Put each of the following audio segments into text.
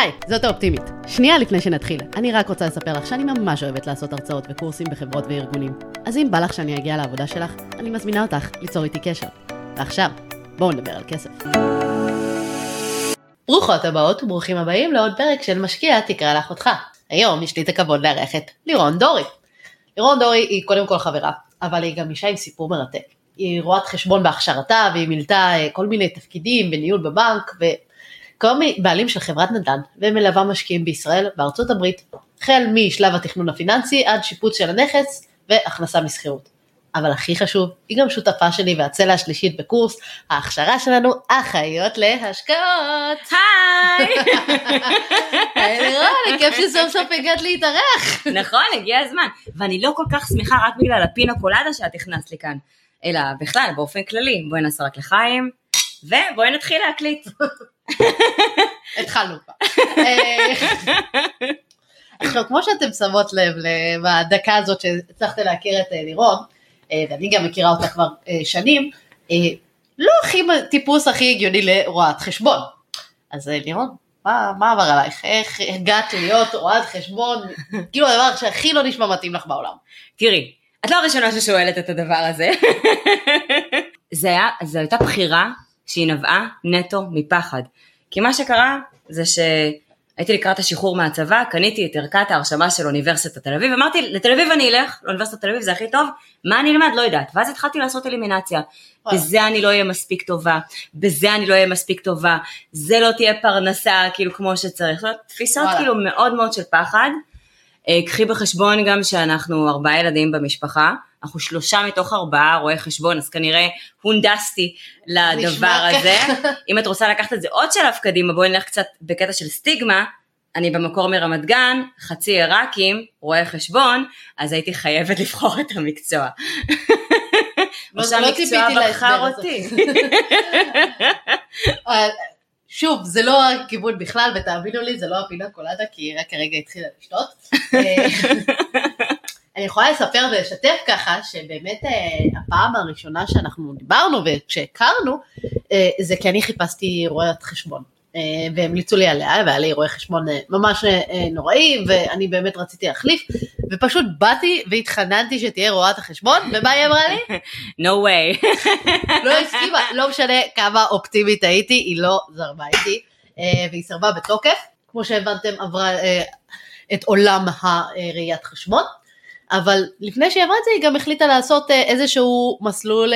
היי, זאת האופטימית. שנייה לפני שנתחיל, אני רק רוצה לספר לך שאני ממש אוהבת לעשות הרצאות וקורסים בחברות וארגונים. אז אם בא לך שאני אגיע לעבודה שלך, אני מזמינה אותך ליצור איתי קשר. ועכשיו, בואו נדבר על כסף. ברוכות הבאות וברוכים הבאים לעוד פרק של משקיע תקרא לאחותך. היום יש לי את הכבוד לארח את לירון דורי. לירון דורי היא קודם כל חברה, אבל היא גם אישה עם סיפור מרתק. היא רואת חשבון בהכשרתה והיא מילתה אה, כל מיני תפקידים בניהול בבנק היא בעלים של חברת נדל"ן ומלווה משקיעים בישראל וארצות הברית, החל משלב התכנון הפיננסי עד שיפוץ של הנכס והכנסה משכירות. אבל הכי חשוב, היא גם שותפה שלי והצלע השלישית בקורס ההכשרה שלנו, אחיות להשקעות. היי! היי לירון, כיף שסוף סוף הגעת להתארח. נכון, הגיע הזמן. ואני לא כל כך שמחה רק בגלל הפינה קולדה שאת הכנסת לי כאן, אלא בכלל, באופן כללי. בואי נעשה רק לחיים, ובואי נתחיל להקליט. התחלנו כבר. אה, עכשיו, כמו שאתם שמות לב בדקה הזאת שהצלחתם להכיר את אה, לירון, אה, ואני גם מכירה אותה כבר שנים, לא הכי טיפוס הכי הגיוני לרואת חשבון. אז לירון, מה, מה עבר עלייך? איך הגעת להיות רואת חשבון? כאילו הדבר שהכי לא נשמע מתאים לך בעולם. תראי, את לא הראשונה ששואלת את הדבר הזה. זה היה, זו הייתה בחירה שהיא נבעה נטו מפחד. כי מה שקרה זה שהייתי לקראת השחרור מהצבא, קניתי את ערכת ההרשמה של אוניברסיטת תל אביב, אמרתי לתל אביב אני אלך, לאוניברסיטת תל אביב זה הכי טוב, מה אני אלמד? לא יודעת. ואז התחלתי לעשות אלימינציה. בזה אני לא אהיה מספיק טובה, בזה אני לא אהיה מספיק טובה, זה לא תהיה פרנסה כאילו כמו שצריך. זאת תפיסות כאילו מאוד מאוד של פחד. אה, קחי בחשבון גם שאנחנו ארבעה ילדים במשפחה, אנחנו שלושה מתוך ארבעה רואי חשבון, אז כנראה הונדסתי לדבר הזה. אם את רוצה לקחת את זה עוד שלב קדימה, בואי נלך קצת בקטע של סטיגמה. אני במקור מרמת גן, חצי עיראקים, רואי חשבון, אז הייתי חייבת לבחור את המקצוע. לא המקצוע בחר אותי. שוב, זה לא הכיוון בכלל, ותאמינו לי, זה לא הפינה קולדה, כי היא רק כרגע התחילה לשתות. אה, אני יכולה לספר ולשתף ככה, שבאמת אה, הפעם הראשונה שאנחנו דיברנו וכשהכרנו, אה, זה כי אני חיפשתי רואת חשבון. והמליצו לי עליה, והיה לי רואה חשבון ממש נוראי, ואני באמת רציתי להחליף, ופשוט באתי והתחננתי שתהיה רואת החשבון, ומה היא אמרה לי? No way. לא הסכימה, לא משנה כמה אופטימית הייתי, היא לא זרמה איתי, והיא סרבה בתוקף, כמו שהבנתם עברה את עולם הראיית חשבון, אבל לפני שהיא עברה את זה היא גם החליטה לעשות איזשהו מסלול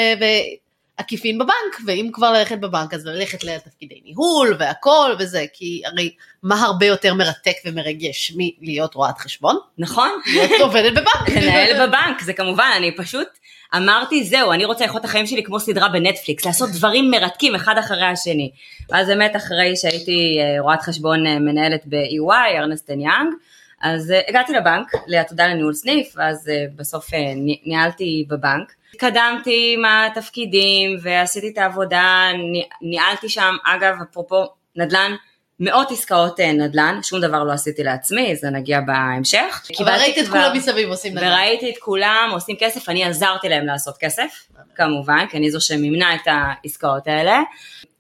עקיפין בבנק, ואם כבר ללכת בבנק אז ללכת לתפקידי ניהול והכל וזה, כי הרי מה הרבה יותר מרתק ומרגש מלהיות רואת חשבון? נכון. להיות עובדת בבנק. לנהל בבנק, זה כמובן, אני פשוט אמרתי זהו, אני רוצה לאכול את החיים שלי כמו סדרה בנטפליקס, לעשות דברים מרתקים אחד אחרי השני. ואז באמת אחרי שהייתי רואת חשבון מנהלת ב-EY, ארנסטן יאנג, אז הגעתי לבנק, לעתודה לניהול סניף, ואז בסוף ניהלתי בבנק. התקדמתי עם התפקידים ועשיתי את העבודה, ניהלתי שם, אגב, אפרופו נדל"ן, מאות עסקאות נדל"ן, שום דבר לא עשיתי לעצמי, זה נגיע בהמשך. אבל ראית את כולם מסביב עושים נדל"ן. וראיתי את כולם עושים כסף, אני עזרתי להם לעשות כסף, כמובן, כי אני זו שמימנה את העסקאות האלה.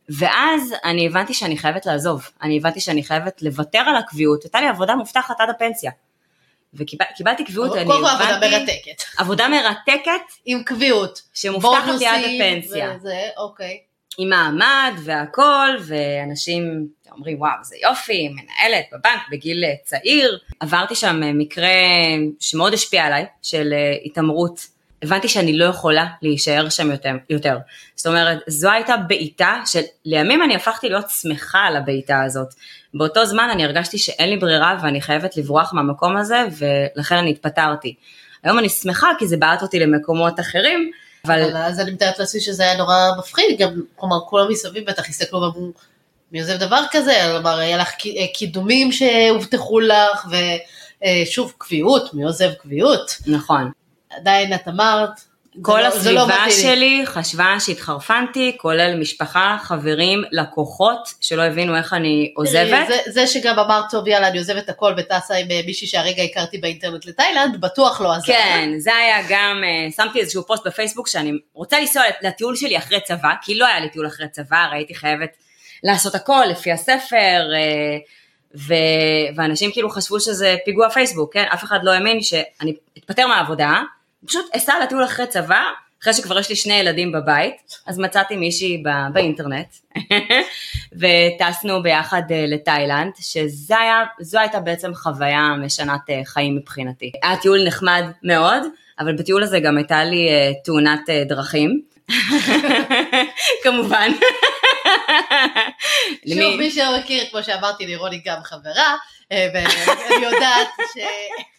ואז אני הבנתי שאני חייבת לעזוב, אני הבנתי שאני חייבת לוותר על הקביעות, הייתה לי עבודה מובטחת עד הפנסיה. וקיבלתי קביעות, אני הבנתי... קודם כל עבודה מרתקת. עבודה מרתקת. עם קביעות. שמובטחת לי עד הפנסיה. וזה, אוקיי. עם מעמד והכל, ואנשים אומרים וואו זה יופי, מנהלת בבנק בגיל צעיר. עברתי שם מקרה שמאוד השפיע עליי, של התעמרות. הבנתי שאני לא יכולה להישאר שם יותר. יותר. זאת אומרת, זו הייתה בעיטה שלימים אני הפכתי להיות שמחה על הבעיטה הזאת. באותו זמן אני הרגשתי שאין לי ברירה ואני חייבת לברוח מהמקום הזה ולכן אני התפטרתי. היום אני שמחה כי זה בעט אותי למקומות אחרים, אבל... אבל אז אני מתארת לעצמי שזה היה נורא מפחיד, גם, כלומר כולם מסביב בטח הסתכלו ואמרו, מי עוזב דבר כזה, כלומר היה לך קידומים שהובטחו לך, ושוב קביעות, מי עוזב קביעות. נכון. עדיין את אמרת, כל לא, הסביבה לא שלי חשבה שהתחרפנתי, כולל משפחה, חברים, לקוחות, שלא הבינו איך אני עוזבת. זה, זה שגם אמרת, טוב יאללה אני עוזבת הכל וטסה עם מישהי שהרגע הכרתי באינטרנט לתאילנד, בטוח לא עזר. כן, זה היה גם, שמתי איזשהו פוסט בפייסבוק שאני רוצה לנסוע לטיול שלי אחרי צבא, כי לא היה לי טיול אחרי צבא, הרי הייתי חייבת לעשות הכל לפי הספר. ו... ואנשים כאילו חשבו שזה פיגוע פייסבוק, כן? אף אחד לא האמין שאני אתפטר מהעבודה, פשוט אסע לטיול אחרי צבא, אחרי שכבר יש לי שני ילדים בבית, אז מצאתי מישהי בא... באינטרנט, וטסנו ביחד אה, לתאילנד, שזו הייתה בעצם חוויה משנת אה, חיים מבחינתי. היה טיול נחמד מאוד, אבל בטיול הזה גם הייתה לי אה, תאונת דרכים. כמובן. שוב, מי שמכיר, כמו שאמרתי, לירון היא גם חברה, ואני יודעת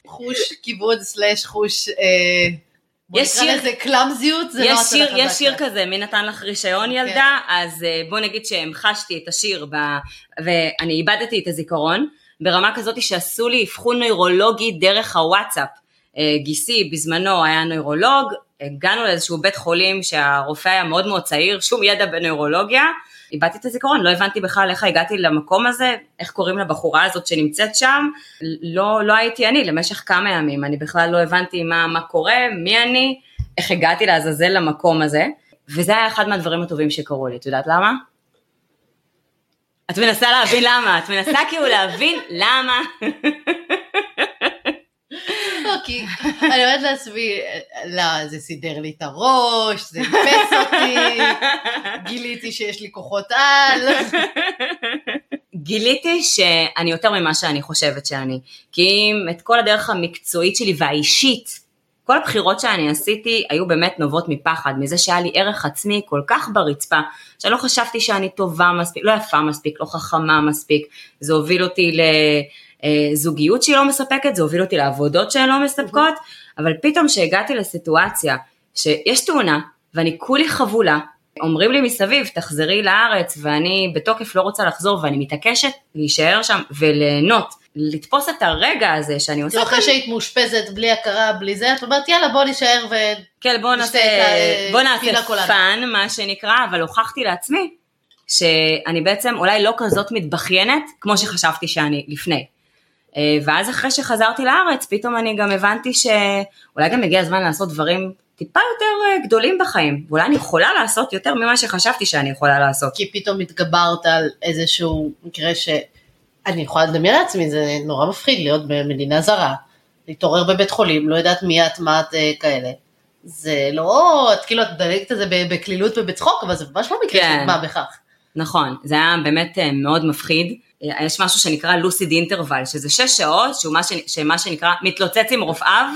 שחוש כיבוד סלאש חוש... יש שיר, לזה קלאמזיות, זה לא הצד החזק. יש שיר כזה, מי נתן לך רישיון כן. ילדה? אז אה, בוא נגיד שהמחשתי את השיר ב, ואני איבדתי את הזיכרון, ברמה כזאת שעשו לי אבחון נוירולוגי דרך הוואטסאפ. אה, גיסי בזמנו היה נוירולוג, הגענו לאיזשהו בית חולים שהרופא היה מאוד מאוד צעיר, שום ידע בנוירולוגיה, איבדתי את הזיכרון, לא הבנתי בכלל איך הגעתי למקום הזה, איך קוראים לבחורה הזאת שנמצאת שם, לא, לא הייתי אני למשך כמה ימים, אני בכלל לא הבנתי מה, מה קורה, מי אני, איך הגעתי לעזאזל למקום הזה, וזה היה אחד מהדברים הטובים שקרו לי, את יודעת למה? את מנסה להבין למה, את מנסה כאילו להבין למה. כי אני אומרת לעצמי, לא, זה סידר לי את הראש, זה איפס אותי, גיליתי שיש לי כוחות על. גיליתי שאני יותר ממה שאני חושבת שאני, כי אם את כל הדרך המקצועית שלי והאישית, כל הבחירות שאני עשיתי היו באמת נובעות מפחד, מזה שהיה לי ערך עצמי כל כך ברצפה, שאני לא חשבתי שאני טובה מספיק, לא יפה מספיק, לא חכמה מספיק, זה הוביל אותי ל... אה, זוגיות שהיא לא מספקת, זה הוביל אותי לעבודות שהן לא מספקות, אבל פתאום שהגעתי לסיטואציה שיש תאונה ואני כולי חבולה, אומרים לי מסביב תחזרי לארץ ואני בתוקף לא רוצה לחזור ואני מתעקשת להישאר שם וליהנות, לתפוס את הרגע הזה שאני עושה... אחרי שהיית מאושפזת בלי הכרה, בלי זה, את אומרת יאללה בוא נשאר ו... כן בוא נעשה, בוא נעשה fun מה שנקרא, אבל הוכחתי לעצמי שאני בעצם אולי לא כזאת מתבכיינת כמו שחשבתי שאני לפני. אה, ואז אחרי שחזרתי לארץ, פתאום אני גם הבנתי שאולי גם הגיע הזמן לעשות דברים טיפה יותר אה, גדולים בחיים, ואולי אני יכולה לעשות יותר ממה שחשבתי שאני יכולה לעשות. כי פתאום התגברת על איזשהו מקרה שאני יכולה לדמיין לעצמי, זה נורא מפחיד להיות במדינה זרה, להתעורר בבית חולים, לא יודעת מי את, מה את אה, כאלה. זה לא, את כאילו את מדלגת את זה בקלילות ובצחוק, אבל זה ממש לא מקרה כן. של מה בכך. נכון, זה היה באמת מאוד מפחיד. יש משהו שנקרא לוסיד אינטרוול, שזה שש שעות, שהוא מה, ש... שמה שנקרא מתלוצץ עם רופאיו,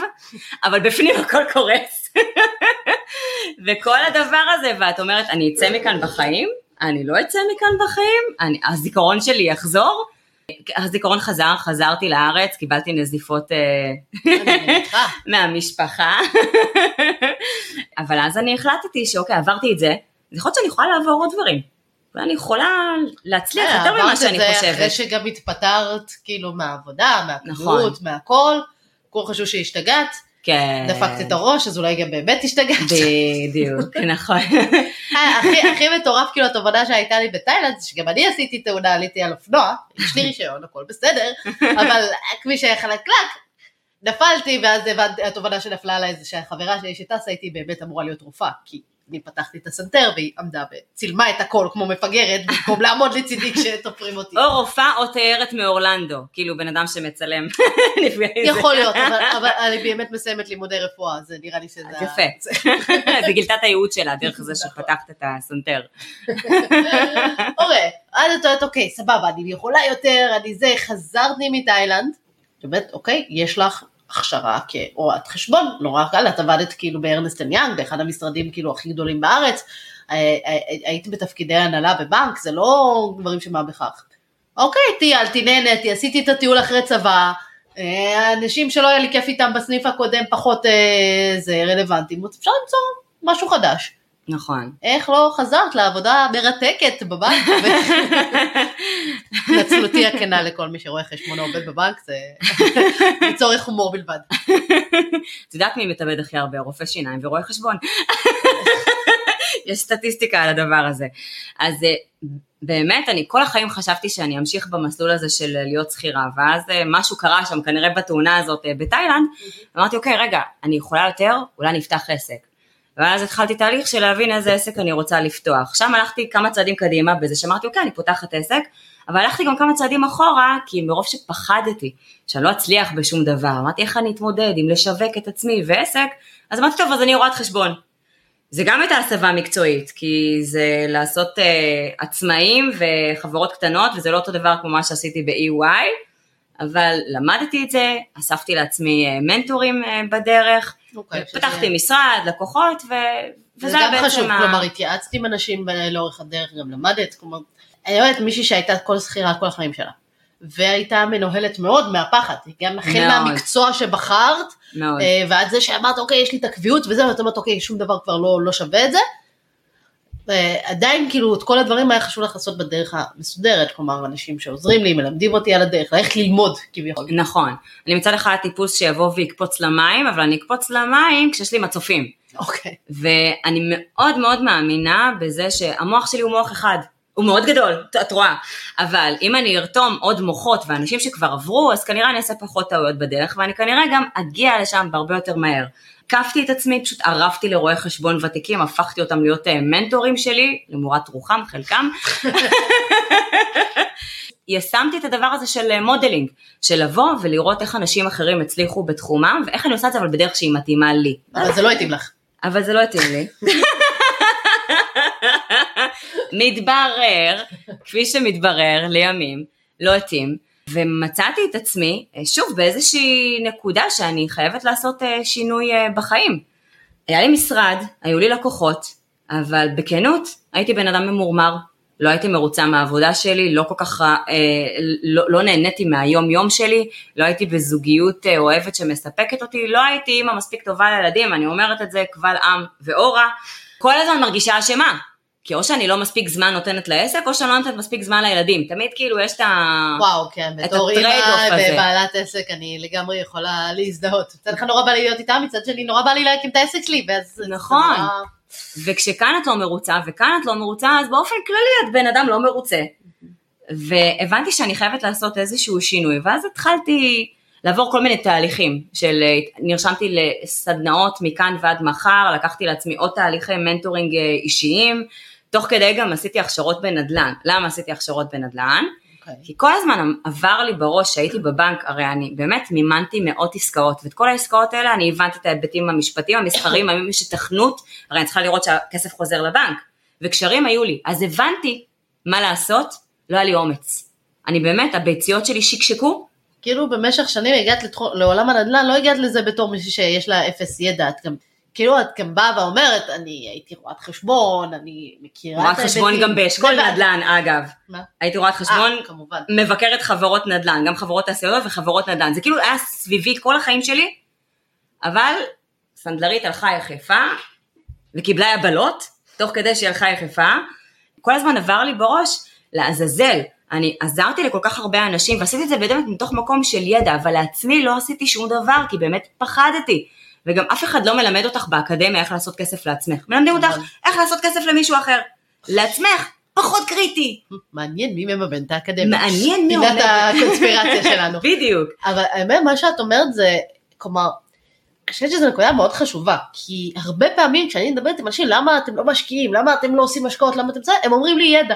אבל בפנים הכל קורס. וכל הדבר הזה, ואת אומרת, אני אצא מכאן בחיים? אני לא אצא מכאן בחיים? אני, הזיכרון שלי יחזור? הזיכרון חזר, חזרתי לארץ, קיבלתי נזיפות אה, מהמשפחה, אבל אז אני החלטתי שאוקיי, עברתי את זה, יכול להיות שאני יכולה לעבור עוד דברים. ואני יכולה להצליח יותר ממה שאני חושבת. עברת את זה אחרי שגם התפטרת כאילו מהעבודה, מהפעילות, נכון. מהכל, כולם חשבו שהשתגעת. כן. דפקת את הראש, אז אולי גם באמת השתגעת. בדיוק, נכון. אה, הכי, הכי מטורף, כאילו, התובנה שהייתה לי בתאילנד, שגם אני עשיתי תאונה, עליתי על אופנוע, יש לי רישיון, הכל בסדר, אבל הכביש היה חלקלק, נפלתי, ואז התובנה שנפלה עליי זה שהחברה שלי שטסה איתי באמת אמורה להיות רופאה, כי אני פתחתי את הסנטר והיא עמדה וצילמה את הכל כמו מפגרת במקום לעמוד לצידי כשתופרים אותי. או רופאה או תיירת מאורלנדו, כאילו בן אדם שמצלם. יכול להיות, אבל, אבל אני באמת מסיימת לימודי רפואה, זה נראה לי שזה... יפה, זה גילתה את הייעוד שלה דרך זה שפתחת את הסנטר. אוקיי, אז את אומרת אוקיי סבבה, אני יכולה יותר, אני זה, חזרתי מתאילנד, באמת אוקיי, יש לך הכשרה כרואת חשבון, נורא קל, את עבדת כאילו בארנסטן יאנג, באחד המשרדים כאילו הכי גדולים בארץ, אה, אה, היית בתפקידי הנהלה בבנק, זה לא דברים שמה בכך. אוקיי, טיילתי, נהניתי, עשיתי את הטיול אחרי צבא, אה, אנשים שלא היה לי כיף איתם בסניף הקודם פחות זה רלוונטיים, אפשר למצוא משהו חדש. נכון. איך לא חזרת לעבודה מרתקת בבנק? נצלותי הכנה לכל מי שרואה חשבון עובד בבנק, זה לצורך הומור בלבד. את יודעת מי מתאבד הכי הרבה? רופא שיניים ורואה חשבון. יש סטטיסטיקה על הדבר הזה. אז אה, באמת, אני כל החיים חשבתי שאני אמשיך במסלול הזה של להיות שכירה, ואז אה, משהו קרה שם, כנראה בתאונה הזאת אה, בתאילנד, אמרתי, אוקיי, רגע, אני יכולה יותר, אולי אני אפתח עסק. ואז התחלתי תהליך של להבין איזה עסק אני רוצה לפתוח. שם הלכתי כמה צעדים קדימה בזה שאמרתי, אוקיי, אני פותחת עסק, אבל הלכתי גם כמה צעדים אחורה, כי מרוב שפחדתי שאני לא אצליח בשום דבר, אמרתי איך אני אתמודד עם לשווק את עצמי ועסק, אז אמרתי, טוב, אז אני רואת חשבון. זה גם הייתה הסבה מקצועית, כי זה לעשות uh, עצמאים וחברות קטנות, וזה לא אותו דבר כמו מה שעשיתי ב-EY, אבל למדתי את זה, אספתי לעצמי uh, מנטורים uh, בדרך, אוקיי, פתחתי שזה... משרד, לקוחות, ו... וזה היה בעצם... חשוב, ה... כלומר התייעצתי עם אנשים לאורך הדרך, גם למדת, כלומר, אני אומרת מישהי שהייתה כל שכירה כל החיים שלה. והייתה מנוהלת מאוד מהפחד, גם החל מהמקצוע שבחרת, מאוד. אה, ועד זה שאמרת אוקיי יש לי את הקביעות וזה, ואת אומרת אוקיי שום דבר כבר לא, לא שווה את זה. עדיין כאילו את כל הדברים היה חשוב לך לעשות בדרך המסודרת, כלומר אנשים שעוזרים לי, מלמדים אותי על הדרך, ללכת ללמוד כביכול. נכון, אני מצד אחד טיפוס שיבוא ויקפוץ למים, אבל אני אקפוץ למים כשיש לי מצופים. אוקיי. ואני מאוד מאוד מאמינה בזה שהמוח שלי הוא מוח אחד. הוא מאוד גדול, את רואה, אבל אם אני ארתום עוד מוחות ואנשים שכבר עברו, אז כנראה אני אעשה פחות טעויות בדרך, ואני כנראה גם אגיע לשם בהרבה יותר מהר. הקפתי את עצמי, פשוט ארבתי לרואי חשבון ותיקים, הפכתי אותם להיות אה, מנטורים שלי, למורת רוחם, חלקם. יישמתי את הדבר הזה של אה, modeling, של לבוא ולראות איך אנשים אחרים הצליחו בתחומם, ואיך אני עושה את זה אבל בדרך שהיא מתאימה לי. אבל זה לא התאים לך. אבל זה לא התאים לי. מתברר, כפי שמתברר לימים, לא התאים, ומצאתי את עצמי, אה, שוב, באיזושהי נקודה שאני חייבת לעשות אה, שינוי אה, בחיים. היה לי משרד, היו לי לקוחות, אבל בכנות, הייתי בן אדם ממורמר, לא הייתי מרוצה מהעבודה שלי, לא כל כך, אה, לא, לא נהניתי מהיום יום שלי, לא הייתי בזוגיות אוהבת שמספקת אותי, לא הייתי אימא מספיק טובה לילדים, אני אומרת את זה קבל עם ואורה, כל הזמן מרגישה אשמה, כי או שאני לא מספיק זמן נותנת לעסק, או שאני לא נותנת מספיק זמן לילדים. תמיד כאילו יש את ה... וואו, כן, בתור אימא ובעלת עסק אני לגמרי יכולה להזדהות. מצד אחד נורא בא לי להיות איתה, מצד שני נורא בא לי להקים את העסק שלי, ואז... נכון. וכשכאן את לא מרוצה, וכאן את לא מרוצה, אז באופן כללי את בן אדם לא מרוצה. והבנתי שאני חייבת לעשות איזשהו שינוי, ואז התחלתי לעבור כל מיני תהליכים של, נרשמתי לסדנאות מכאן ועד מחר, לקחתי לעצמי עוד תהליכי mentoring אה, אישיים, תוך כדי גם עשיתי הכשרות בנדל"ן. למה עשיתי הכשרות בנדל"ן? Okay. אוקיי. כי כל הזמן עבר לי בראש שהייתי בבנק, הרי אני באמת מימנתי מאות עסקאות, ואת כל העסקאות האלה אני הבנתי את ההיבטים המשפטיים, המסחריים, האם יש היתכנות, הרי אני צריכה לראות שהכסף חוזר לבנק, וקשרים היו לי, אז הבנתי מה לעשות, לא היה לי אומץ. אני באמת, הביציות שלי שקשקו, כאילו במשך שנים הגעת לעולם הנדל"ן, לא הגעת לזה בתור מישהי שיש לה אפס ידע, את גם כאילו את גם באה ואומרת, אני הייתי רואת חשבון, אני מכירה את. רואת חשבון גם באשכול נדל"ן אגב. מה? הייתי רואת חשבון, 아, כמובן. מבקרת חברות נדל"ן, גם חברות תעשיות וחברות נדל"ן. זה כאילו היה סביבי כל החיים שלי, אבל סנדלרית הלכה יחפה, וקיבלה יבלות, תוך כדי שהיא הלכה יחפה. כל הזמן עבר לי בראש, לעזאזל, אני עזרתי לכל כך הרבה אנשים, ועשיתי את זה באמת מתוך מקום של ידע, אבל לעצמי לא עשיתי שום דבר, כי באמת פחדתי. וגם אף אחד לא מלמד אותך באקדמיה איך לעשות כסף לעצמך. מלמדים אותך נכון. איך לעשות כסף למישהו אחר. לעצמך, פחות קריטי. מעניין מי מממן את האקדמיה. מעניין מי עומד. פינת הקונספירציה שלנו. בדיוק. אבל האמת, מה שאת אומרת זה, כלומר, אני חושבת שזו נקודה מאוד חשובה, כי הרבה פעמים כשאני מדברת עם אנשים, למה אתם לא משקיעים, למה אתם לא עושים השקעות, למה אתם זה, הם אומרים לי ידע.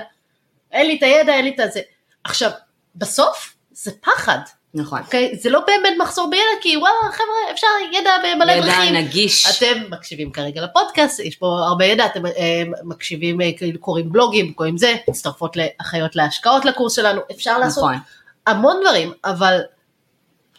אין לי את הידע, אין לי את זה. עכשיו, בסוף זה פחד. נכון. Okay, אוקיי? זה לא באמת מחסור בידע, כי וואלה חבר'ה אפשר ידע במלא דרכים. ידע נגיש. אתם מקשיבים כרגע לפודקאסט, יש פה הרבה ידע, אתם אה, מקשיבים, כאילו קוראים בלוגים, קוראים זה, מצטרפות לאחיות להשקעות לקורס שלנו, אפשר לעשות נכון. המון דברים, אבל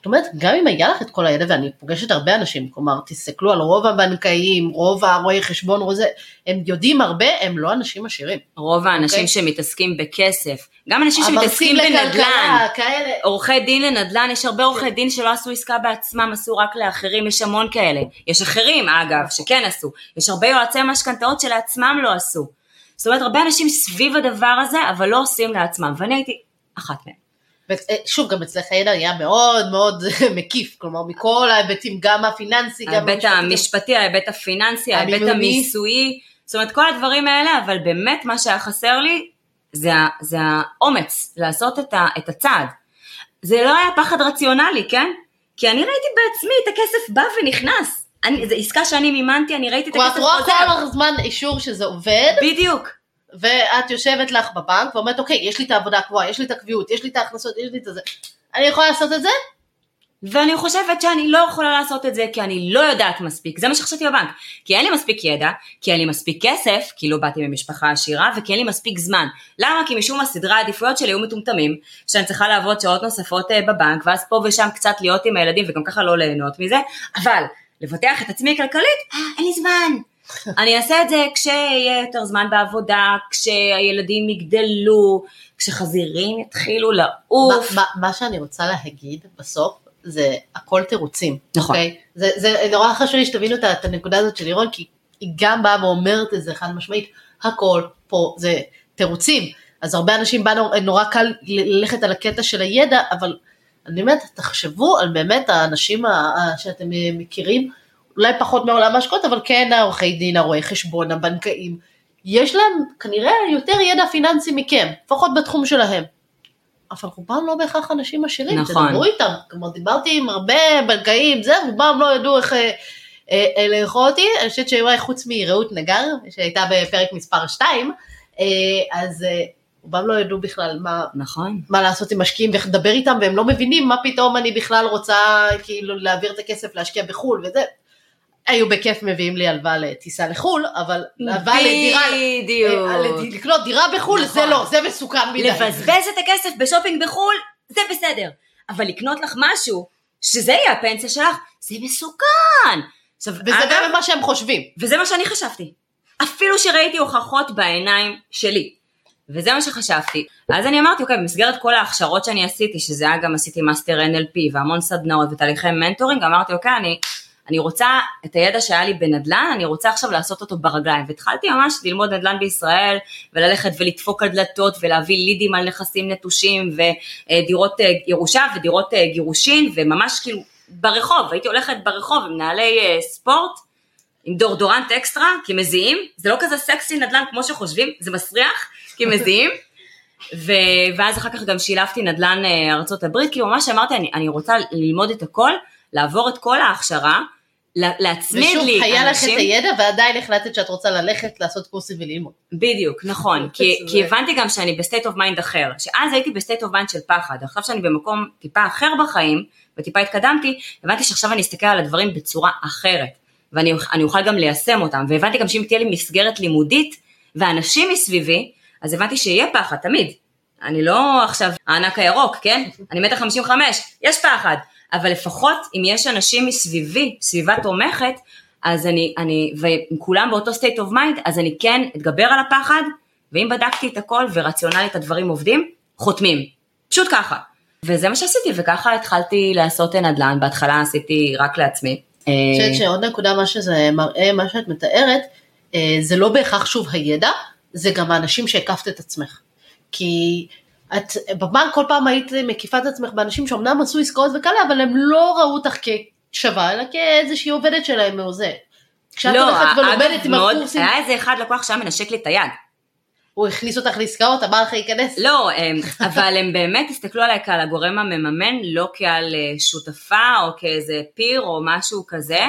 זאת אומרת, גם אם היה לך את כל הידע, ואני פוגשת הרבה אנשים, כלומר, תסתכלו על רוב הבנקאים, רוב הרואי חשבון, רוב זה, הם יודעים הרבה, הם לא אנשים עשירים. רוב האנשים okay? אוקיי? שמתעסקים בכסף, גם אנשים שמתעסקים בנדל"ן, כאלה. עורכי דין לנדל"ן, יש הרבה עורכי דין שלא עשו עסקה בעצמם, עשו רק לאחרים, יש המון כאלה. יש אחרים, אגב, שכן עשו. יש הרבה יועצי משכנתאות שלעצמם לא עשו. זאת אומרת, הרבה אנשים סביב הדבר הזה, אבל לא עושים לעצמם, ואני הייתי אחת מהם. ושוב, גם אצלך הידע היה מאוד מאוד מקיף, כלומר מכל ההיבטים, גם הפיננסי, גם ההיבט המשפטי, ההיבט הפיננסי, ההיבט המיסויי, זאת אומרת כל הדברים האלה, אבל באמת מה שהיה חסר לי זה, זה האומץ לעשות את, ה, את הצעד. זה לא היה פחד רציונלי, כן? כי אני ראיתי בעצמי את הכסף בא ונכנס. אני, זו עסקה שאני מימנתי, אני ראיתי את כלומר, הכסף את רואה חוזר. כל הזמן אישור שזה עובד, בדיוק. ואת יושבת לך בבנק ואומרת, אוקיי, יש לי את העבודה הקבועה, יש לי את הקביעות, יש לי את ההכנסות, יש לי את זה. אני יכולה לעשות את זה? ואני חושבת שאני לא יכולה לעשות את זה כי אני לא יודעת מספיק, זה מה שחשבתי בבנק. כי אין לי מספיק ידע, כי אין לי מספיק כסף, כי לא באתי ממשפחה עשירה, וכי אין לי מספיק זמן. למה? כי משום מה סדרי העדיפויות שלי היו מטומטמים, שאני צריכה לעבוד שעות נוספות אה, בבנק, ואז פה ושם קצת להיות עם הילדים וגם ככה לא ליהנות מזה, אבל לבטח את עצמי כלכלית, אה, אין לי זמן. אני אעשה את זה כשיהיה יותר זמן בעבודה, כשהילדים יגדלו, כשחזירים יתחילו לעוף. מה, מה, מה שאני רוצה להגיד בסוף, זה הכל תירוצים. נכון. אוקיי? זה, זה נורא חשוב לי שתבינו את, את הנקודה הזאת של לירון, כי היא גם באה ואומרת את זה חד משמעית, הכל פה זה תירוצים. אז הרבה אנשים בא נורא, נורא קל ללכת על הקטע של הידע, אבל אני אומרת, תחשבו על באמת האנשים ה- ה- שאתם מכירים, אולי פחות מעולם ההשקעות, אבל כן העורכי דין, הרואי חשבון, הבנקאים, יש להם כנראה יותר ידע פיננסי מכם, לפחות בתחום שלהם. אבל רובם לא בהכרח אנשים עשירים, נכון. תדברו איתם, כלומר דיברתי עם הרבה בנקאים, זה, רובם לא ידעו איך אה, אה, אה, לאכול אותי, אני חושבת שאולי חוץ מרעות נגר, שהייתה בפרק מספר 2, אה, אז אה, רובם לא ידעו בכלל מה, נכון. מה לעשות עם משקיעים ואיך לדבר איתם, והם לא מבינים מה פתאום אני בכלל רוצה כאילו להעביר את הכסף להשקיע בחו"ל וזה. היו בכיף מביאים לי הלוואה לטיסה לחו"ל, אבל הלוואה לדירה, בדיוק. אה, לקנות דירה בחו"ל זה נכון. לא, זה מסוכן מדי. לבזבז את הכסף בשופינג בחו"ל, זה בסדר. אבל לקנות לך משהו, שזה יהיה הפנסיה שלך, זה מסוכן. עכשיו, וזה אגב, גם מה שהם חושבים. וזה מה שאני חשבתי. אפילו שראיתי הוכחות בעיניים שלי. וזה מה שחשבתי. אז אני אמרתי, אוקיי, במסגרת כל ההכשרות שאני עשיתי, שזה היה גם עשיתי master NLP והמון סדנאות ותהליכי mentoring, אמרתי, אוקיי, אני, אני רוצה את הידע שהיה לי בנדל"ן, אני רוצה עכשיו לעשות אותו ברגליים. והתחלתי ממש ללמוד נדל"ן בישראל, וללכת ולדפוק על דלתות, ולהביא לידים על נכסים נטושים, ודירות אה, ירושה ודירות אה, גירושין, וממש כאילו ברחוב, הייתי הולכת ברחוב עם נעלי אה, ספורט, עם דורדורנט אקסטרה, כי מזיעים, זה לא כזה סקסי נדל"ן כמו שחושבים, זה מסריח, כי מזיעים. ו... ואז אחר כך גם שילבתי נדל"ן ארצות הברית, כאילו ממש אמרתי, אני, אני רוצה ללמוד את הכל, לעבור את כל ההכשרה, להצמיד ושוב, לי היה לך את הידע ועדיין החלטת שאת רוצה ללכת לעשות קורסים וללמוד. בדיוק, נכון, כי, כי הבנתי גם שאני ב state of mind אחר, שאז הייתי ב state of mind של פחד, עכשיו שאני במקום טיפה אחר בחיים, וטיפה התקדמתי, הבנתי שעכשיו אני אסתכל על הדברים בצורה אחרת, ואני אני אוכל גם ליישם אותם, והבנתי גם שאם תהיה לי מסגרת לימודית, ואנשים מסביבי, אז הבנתי שיהיה פחד, תמיד. אני לא עכשיו הענק הירוק, כן? אני מטר 55, יש פחד, אבל לפחות אם יש אנשים מסביבי, סביבה תומכת, אז אני, אני, ואם כולם באותו state of mind, אז אני כן אתגבר על הפחד, ואם בדקתי את הכל ורציונלית הדברים עובדים, חותמים. פשוט ככה. וזה מה שעשיתי, וככה התחלתי לעשות נדל"ן, בהתחלה עשיתי רק לעצמי. אני חושבת שעוד נקודה, מה שזה מראה, מה שאת מתארת, אה, זה לא בהכרח שוב הידע, זה גם האנשים שהקפת את עצמך. כי את בבנק כל פעם היית מקיפה את עצמך באנשים שאומנם עשו עסקאות וכאלה, אבל הם לא ראו אותך כשווה, אלא כאיזושהי עובדת שלהם או זה. כשאת לא, הולכת ולומדת עם מאוד, הקורסים, היה איזה אחד לקוח שהיה מנשק לי את היד. הוא הכניס אותך לעסקאות, אמר לך להיכנס. לא, הם, אבל הם באמת הסתכלו עליי כעל הגורם המממן, לא כעל אה, שותפה או כאיזה פיר או משהו כזה,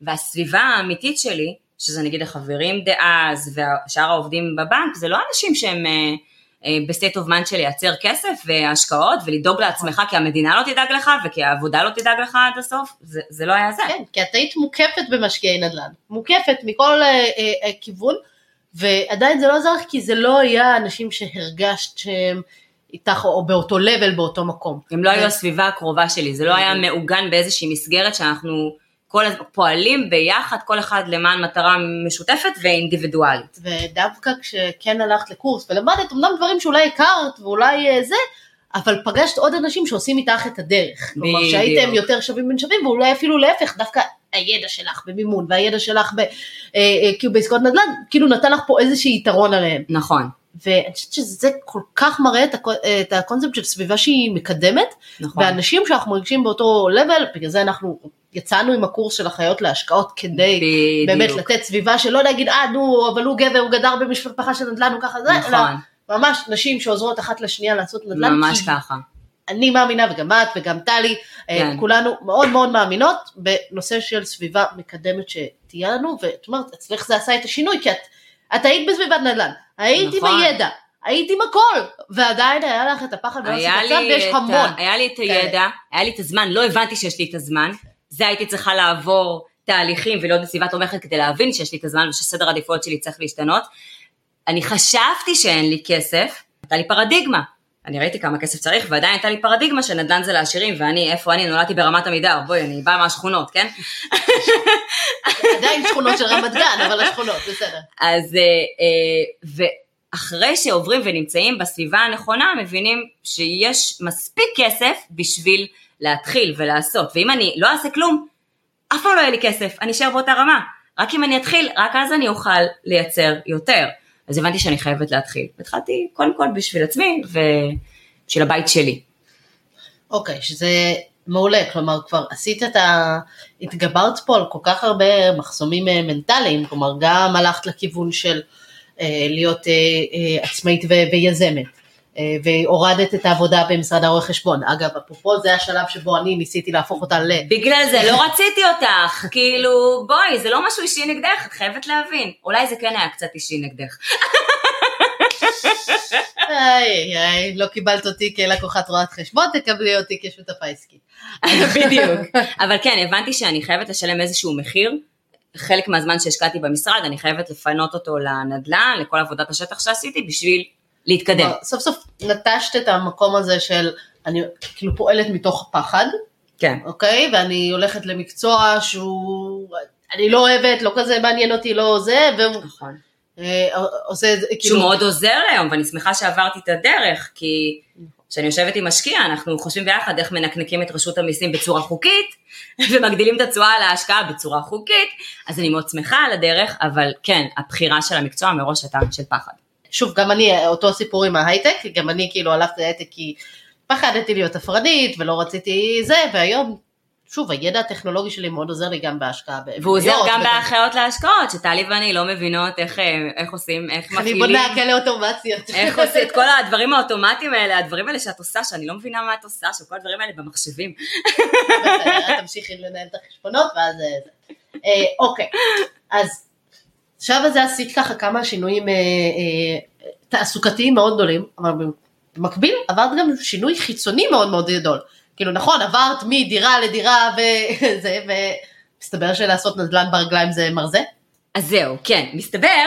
והסביבה האמיתית שלי, שזה נגיד החברים דאז ושאר העובדים בבנק, זה לא אנשים שהם אה, ב state of mind של לייצר כסף והשקעות ולדאוג לעצמך כי המדינה לא תדאג לך וכי העבודה לא תדאג לך עד הסוף, זה, זה לא היה זה. כן, כי את היית מוקפת במשקיעי נדל"ן, מוקפת מכל אה, אה, אה, כיוון, ועדיין זה לא עזר כי זה לא היה אנשים שהרגשת שהם איתך או באותו level באותו מקום. הם לא היו ו- הסביבה הקרובה שלי, זה לא היה מעוגן באיזושהי מסגרת שאנחנו כל הזמן פועלים ביחד, כל אחד למען מטרה משותפת ואינדיבידואלית. ודווקא כשכן הלכת לקורס ולמדת אמנם דברים שאולי הכרת ואולי אה, זה, אבל פגשת עוד אנשים שעושים איתך את הדרך. כלומר. שהייתם יותר שווים בין שווים ואולי אפילו להפך, דווקא הידע שלך במימון והידע שלך ב, אה, אה, כאילו בעסקאות נדל"ן, כאילו נתן לך פה איזשהו יתרון עליהם. נכון, ואני חושבת שזה כל כך מראה את, הקו- את הקונספט של סביבה שהיא מקדמת, נכון. ואנשים שאנחנו מרגישים באותו לבל, בגלל זה אנחנו יצאנו עם הקורס של אחיות להשקעות כדי באמת בדיוק. לתת סביבה שלא להגיד אה נו אבל הוא גבר הוא גדר במשפחה של נדל"ן הוא ככה זה, אלא נכון, ממש נשים שעוזרות אחת לשנייה לעשות נדל"ן, ממש כי ככה. אני מאמינה וגם את וגם טלי, אה, כן. כולנו מאוד מאוד מאמינות בנושא של סביבה מקדמת שתהיה לנו, ואת אומרת, אצלך זה עשה את השינוי, כי את, את היית בסביבת נדל"ן, היית עם נכון. הידע, היית עם הכל, ועדיין היה לך את הפחד הצד, לי, ויש המון. היה לי את הידע, היה לי את הזמן, לא הבנתי שיש לי את הזמן, זה הייתי צריכה לעבור תהליכים ולהיות בסביבה תומכת כדי להבין שיש לי את הזמן ושסדר העדיפויות שלי צריך להשתנות. אני חשבתי שאין לי כסף, הייתה לי פרדיגמה. אני ראיתי כמה כסף צריך ועדיין הייתה לי פרדיגמה שנדל"ן זה לעשירים ואני, איפה אני, נולדתי ברמת עמידר, בואי, אני באה מהשכונות, כן? עדיין שכונות של רמת גן, אבל השכונות, בסדר. אז, אה, אה, ואחרי שעוברים ונמצאים בסביבה הנכונה, מבינים שיש מספיק כסף בשביל להתחיל ולעשות. ואם אני לא אעשה כלום, אף פעם לא יהיה לי כסף, אני אשאר באותה רמה. רק אם אני אתחיל, רק אז אני אוכל לייצר יותר. אז הבנתי שאני חייבת להתחיל. התחלתי קודם כל בשביל עצמי ובשביל הבית שלי. אוקיי, שזה מעולה, כלומר כבר עשית את ה... התגברת פה על כל כך הרבה מחסומים אה, מנטליים, כלומר גם הלכת לכיוון של אה, להיות אה, אה, עצמאית ו- ויזמת, והורדת את העבודה במשרד הרואי חשבון. אגב, אפרופו זה השלב שבו אני ניסיתי להפוך אותה ל... בגלל זה לא רציתי אותך, כאילו בואי, זה לא משהו אישי נגדך, את חייבת להבין. אולי זה כן היה קצת אישי נגדך. איי, איי, לא קיבלת אותי כלקוחת רואת חשבון, תקבלי אותי כשותפה עסקית. בדיוק. אבל כן, הבנתי שאני חייבת לשלם איזשהו מחיר. חלק מהזמן שהשקעתי במשרד, אני חייבת לפנות אותו לנדל"ן, לכל עבודת השטח שעשיתי, בשביל להתקדם. כלומר, סוף סוף נטשת את המקום הזה של, אני כאילו פועלת מתוך הפחד, כן. אוקיי? ואני הולכת למקצוע שהוא, אני לא אוהבת, לא כזה מעניין אותי, לא זה, והוא נכון. אה, עושה את זה, שהוא כאילו, מאוד עוזר היום, ואני שמחה שעברתי את הדרך, כי כשאני יושבת עם משקיע, אנחנו חושבים ביחד איך מנקנקים את רשות המיסים בצורה חוקית, ומגדילים את התשואה על ההשקעה בצורה חוקית, אז אני מאוד שמחה על הדרך, אבל כן, הבחירה של המקצוע מראש הייתה של פחד. שוב, גם אני, אותו סיפור עם ההייטק, גם אני כאילו הלכתי להייטק כי פחדתי להיות הפרדית ולא רציתי זה, והיום, שוב, הידע הטכנולוגי שלי מאוד עוזר לי גם בהשקעה. והוא עוזר גם בהנחיות להשקעות, שטלי ואני לא מבינות איך, אה, איך עורים, איך אני מפעילים. בונה כאלה אוטומציות. איך עושים את כל הדברים האוטומטיים האלה, הדברים האלה שאת עושה, שאני לא מבינה מה את עושה, שכל הדברים האלה במחשבים. תמשיכי לנהל את החשבונות ואז אה. אה, אוקיי, אז עכשיו הזה עשית ככה כמה שינויים אה, אה, תעסוקתיים מאוד גדולים, אבל במקביל עברת גם שינוי חיצוני מאוד מאוד גדול. כאילו נכון, עברת מדירה לדירה וזה, ומסתבר שלעשות נדל"ן ברגליים זה מרזה. אז זהו, כן, מסתבר.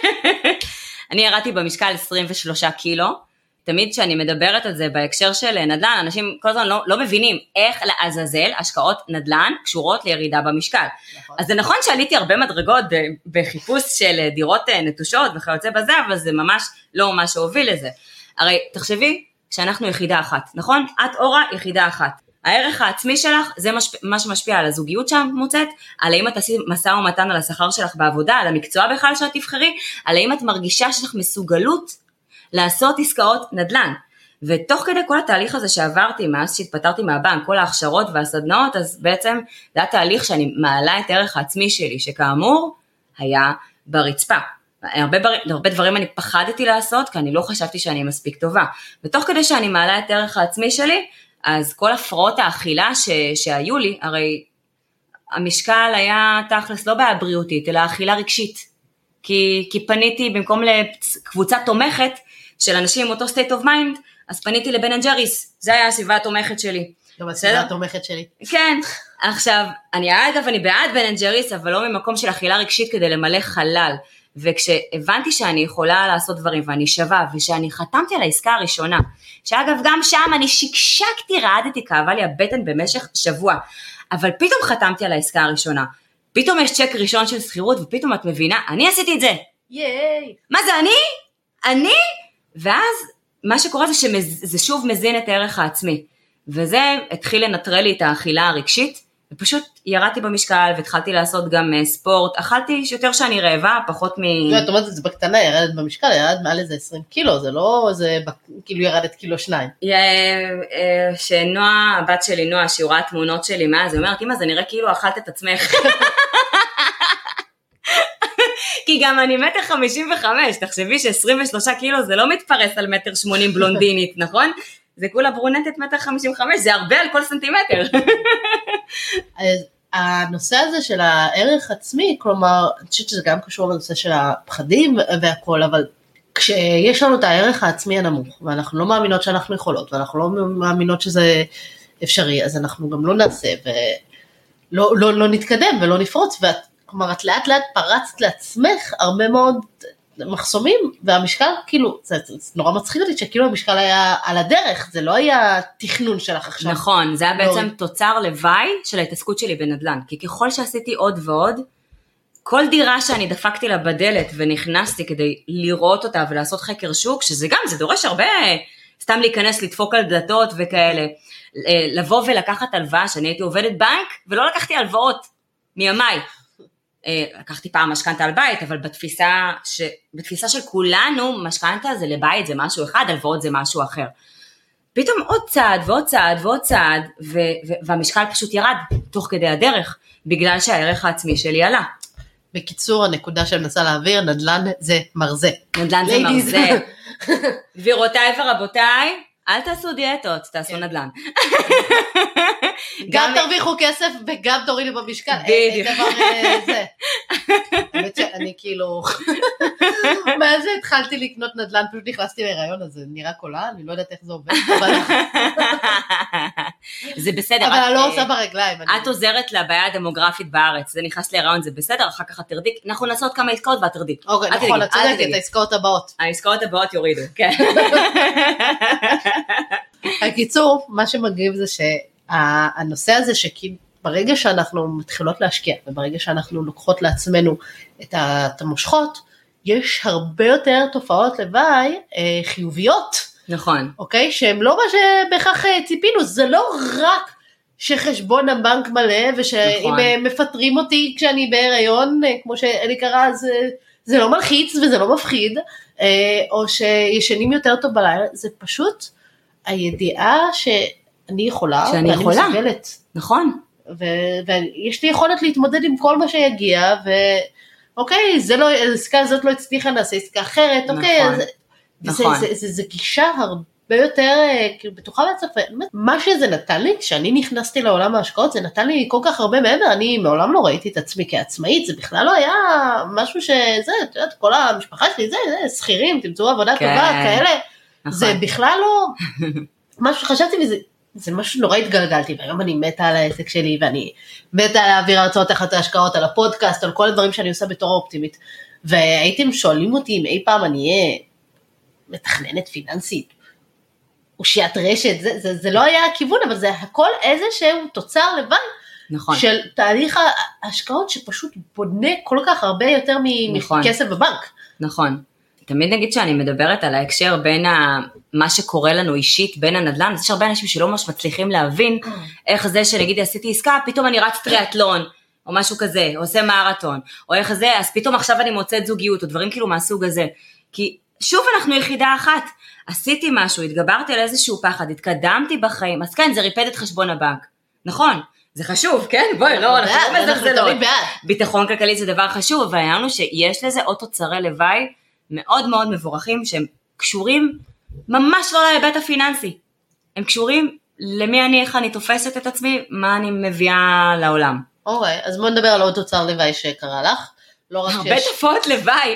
אני ירדתי במשקל 23 קילו. תמיד כשאני מדברת על זה בהקשר של נדל"ן, אנשים כל הזמן לא, לא מבינים איך לעזאזל השקעות נדל"ן קשורות לירידה במשקל. נכון. אז זה נכון שעליתי הרבה מדרגות בחיפוש של דירות אה, נטושות וכיוצא בזה, אבל זה ממש לא מה שהוביל לזה. הרי תחשבי שאנחנו יחידה אחת, נכון? את אורה יחידה אחת. הערך העצמי שלך זה משפ... מה שמשפיע על הזוגיות שאת מוצאת, על האם את עשית משא ומתן על השכר שלך בעבודה, על המקצוע בכלל שאת תבחרי, על האם את מרגישה שיש לך מסוגלות לעשות עסקאות נדל"ן. ותוך כדי כל התהליך הזה שעברתי מאז שהתפטרתי מהבנק, כל ההכשרות והסדנאות, אז בעצם זה היה תהליך שאני מעלה את הערך העצמי שלי, שכאמור היה ברצפה. הרבה, בר... הרבה דברים אני פחדתי לעשות, כי אני לא חשבתי שאני מספיק טובה. ותוך כדי שאני מעלה את הערך העצמי שלי, אז כל הפרעות האכילה ש... שהיו לי, הרי המשקל היה תכלס לא בעיה בריאותית, אלא אכילה רגשית. כי, כי פניתי במקום לקבוצה תומכת של אנשים עם אותו state of mind, אז פניתי ל Ben & Jerry's, זה היה הסביבה התומכת שלי. גם הסביבה התומכת שלי. כן, עכשיו, אני אגב, אני בעד Ben & Jerry's, אבל לא ממקום של אכילה רגשית כדי למלא חלל. וכשהבנתי שאני יכולה לעשות דברים ואני שווה, ושאני חתמתי על העסקה הראשונה, שאגב גם שם אני שקשקתי, רעדתי, כאבה לי הבטן במשך שבוע, אבל פתאום חתמתי על העסקה הראשונה, פתאום יש צ'ק ראשון של שכירות, ופתאום את מבינה, אני עשיתי את זה. ייי. מה זה אני? אני? ואז מה שקורה זה שזה שוב מזין את הערך העצמי. וזה התחיל לנטרל לי את האכילה הרגשית, ופשוט ירדתי במשקל והתחלתי לעשות גם אה, ספורט, אכלתי יותר שאני רעבה, פחות מ... לא, את אומרת את זה בקטנה, ירדת במשקל, ירדת מעל איזה 20 קילו, זה לא איזה, כאילו ירדת קילו שניים. אה, שנועה, הבת שלי נועה, שהיא רואה תמונות שלי מאז, היא אומרת, אמא זה נראה כאילו אכלת את עצמך. כי גם אני מטר חמישים וחמש, תחשבי ש-23 קילו זה לא מתפרס על מטר שמונים בלונדינית, נכון? זה כולה ברונטת מטר 55, זה הרבה על כל סנטימטר. אז הנושא הזה של הערך עצמי, כלומר, אני חושבת שזה גם קשור לנושא של הפחדים והכל, אבל כשיש לנו את הערך העצמי הנמוך, ואנחנו לא מאמינות שאנחנו יכולות, ואנחנו לא מאמינות שזה אפשרי, אז אנחנו גם לא נעשה, ולא לא, לא נתקדם ולא נפרוץ, ואת, כלומר, את לאט לאט פרצת לעצמך הרבה מאוד מחסומים, והמשקל, כאילו, זה, זה נורא מצחיק אותי שכאילו המשקל היה על הדרך, זה לא היה תכנון שלך עכשיו. נכון, זה היה בעצם תוצר לוואי של ההתעסקות שלי בנדל"ן, כי ככל שעשיתי עוד ועוד, כל דירה שאני דפקתי לה בדלת ונכנסתי כדי לראות אותה ולעשות חקר שוק, שזה גם, זה דורש הרבה, סתם להיכנס, לדפוק על דלתות וכאלה, לבוא ולקחת הלוואה, שאני הייתי עובדת בנק ולא לקחתי הלוואות מימיי. אה, לקחתי פעם משכנתה על בית, אבל בתפיסה, ש... בתפיסה של כולנו, משכנתה זה לבית, זה משהו אחד, הלוואות זה משהו אחר. פתאום עוד צעד ועוד צעד ועוד צעד, ו... ו... והמשקל פשוט ירד תוך כדי הדרך, בגלל שהערך העצמי שלי עלה. בקיצור, הנקודה שאני מנסה להעביר, נדל"ן זה מרזה. נדל"ן זה מרזה. גבירותיי ורבותיי, אל תעשו דיאטות, תעשו כן. נדל"ן. גם תרוויחו כסף וגם תורידו במשקל. בדיוק. אה, האמת שאני כאילו, מה זה התחלתי לקנות נדל"ן, פשוט נכנסתי להיריון, אז זה נראה קולה, אני לא יודעת איך זה עובד. זה בסדר. אבל אני לא עושה ברגליים. את עוזרת לבעיה הדמוגרפית בארץ, זה נכנס להיריון, זה בסדר, אחר כך את תרדי, אנחנו נעשה עוד כמה עסקאות ואת תרדי. אוקיי, נכון, את צודקת, העסקאות הבאות. העסקאות הבאות יורידו, כן. הקיצור, מה שמגניב זה שהנושא הזה שכאילו ברגע שאנחנו מתחילות להשקיע וברגע שאנחנו לוקחות לעצמנו את המושכות, יש הרבה יותר תופעות לוואי אה, חיוביות. נכון. אוקיי? שהם לא מה שבהכרח אה, ציפינו, זה לא רק שחשבון הבנק מלא ושאם נכון. אה, מפטרים אותי כשאני בהיריון, אה, כמו שאלי קרא, זה, זה לא מלחיץ וזה לא מפחיד, אה, או שישנים יותר טוב בלילה, זה פשוט הידיעה שאני יכולה, שאני ואני יכולה, מסוגלת. נכון. ו- ויש לי יכולת להתמודד עם כל מה שיגיע, ואוקיי, זה לא, העסקה הזאת לא הצליחה, נעשה עסקה אחרת, אוקיי, נכון. אז, נכון. זה, זה, זה, זה גישה הרבה יותר אה, כאילו בטוחה בעצמך, מה שזה נתן לי, כשאני נכנסתי לעולם ההשקעות, זה נתן לי כל כך הרבה מעבר, אני מעולם לא ראיתי את עצמי כעצמאית, זה בכלל לא היה משהו שזה, את יודעת, כל המשפחה שלי, זה, זה שכירים, תמצאו עבודה כן. טובה, כאלה, נכון. זה בכלל לא, משהו שחשבתי לי, זה, משהו נורא התגלגלתי, והיום אני מתה על העסק שלי, ואני מתה להעביר הרצאות תחת ההשקעות, על הפודקאסט, על כל הדברים שאני עושה בתור אופטימית. והייתם שואלים אותי אם אי פעם אני אהיה מתכננת פיננסית, אושיית רשת, זה, זה, זה לא היה הכיוון, אבל זה הכל איזשהו תוצר לבד. נכון. של תהליך ההשקעות שפשוט בונה כל כך הרבה יותר נכון. מכסף בבנק. נכון. תמיד נגיד שאני מדברת על ההקשר בין ה... מה שקורה לנו אישית בין הנדל"ן, אז יש הרבה אנשים שלא ממש מצליחים להבין איך זה שנגיד עשיתי עסקה, פתאום אני רץ טריאטלון, או משהו כזה, או עושה מרתון, או איך זה, אז פתאום עכשיו אני מוצאת זוגיות, או דברים כאילו מהסוג הזה. כי שוב אנחנו יחידה אחת, עשיתי משהו, התגברתי על איזשהו פחד, התקדמתי בחיים, אז כן, זה ריפד את חשבון הבנק. נכון, זה חשוב, כן? בואי, לא, אנחנו לא מזלזלות. ביטחון כלכלי זה דבר חשוב, אבל העניין הוא שיש לזה עוד תוצרי לוואי מאוד מאוד מבורכים, שהם קשורים ממש לא להיבט הפיננסי. הם קשורים למי אני, איך אני תופסת את עצמי, מה אני מביאה לעולם. אוקיי, אז בוא נדבר על עוד תוצר לוואי שקרה לך. לא רק שיש... הרבה תופעות לוואי.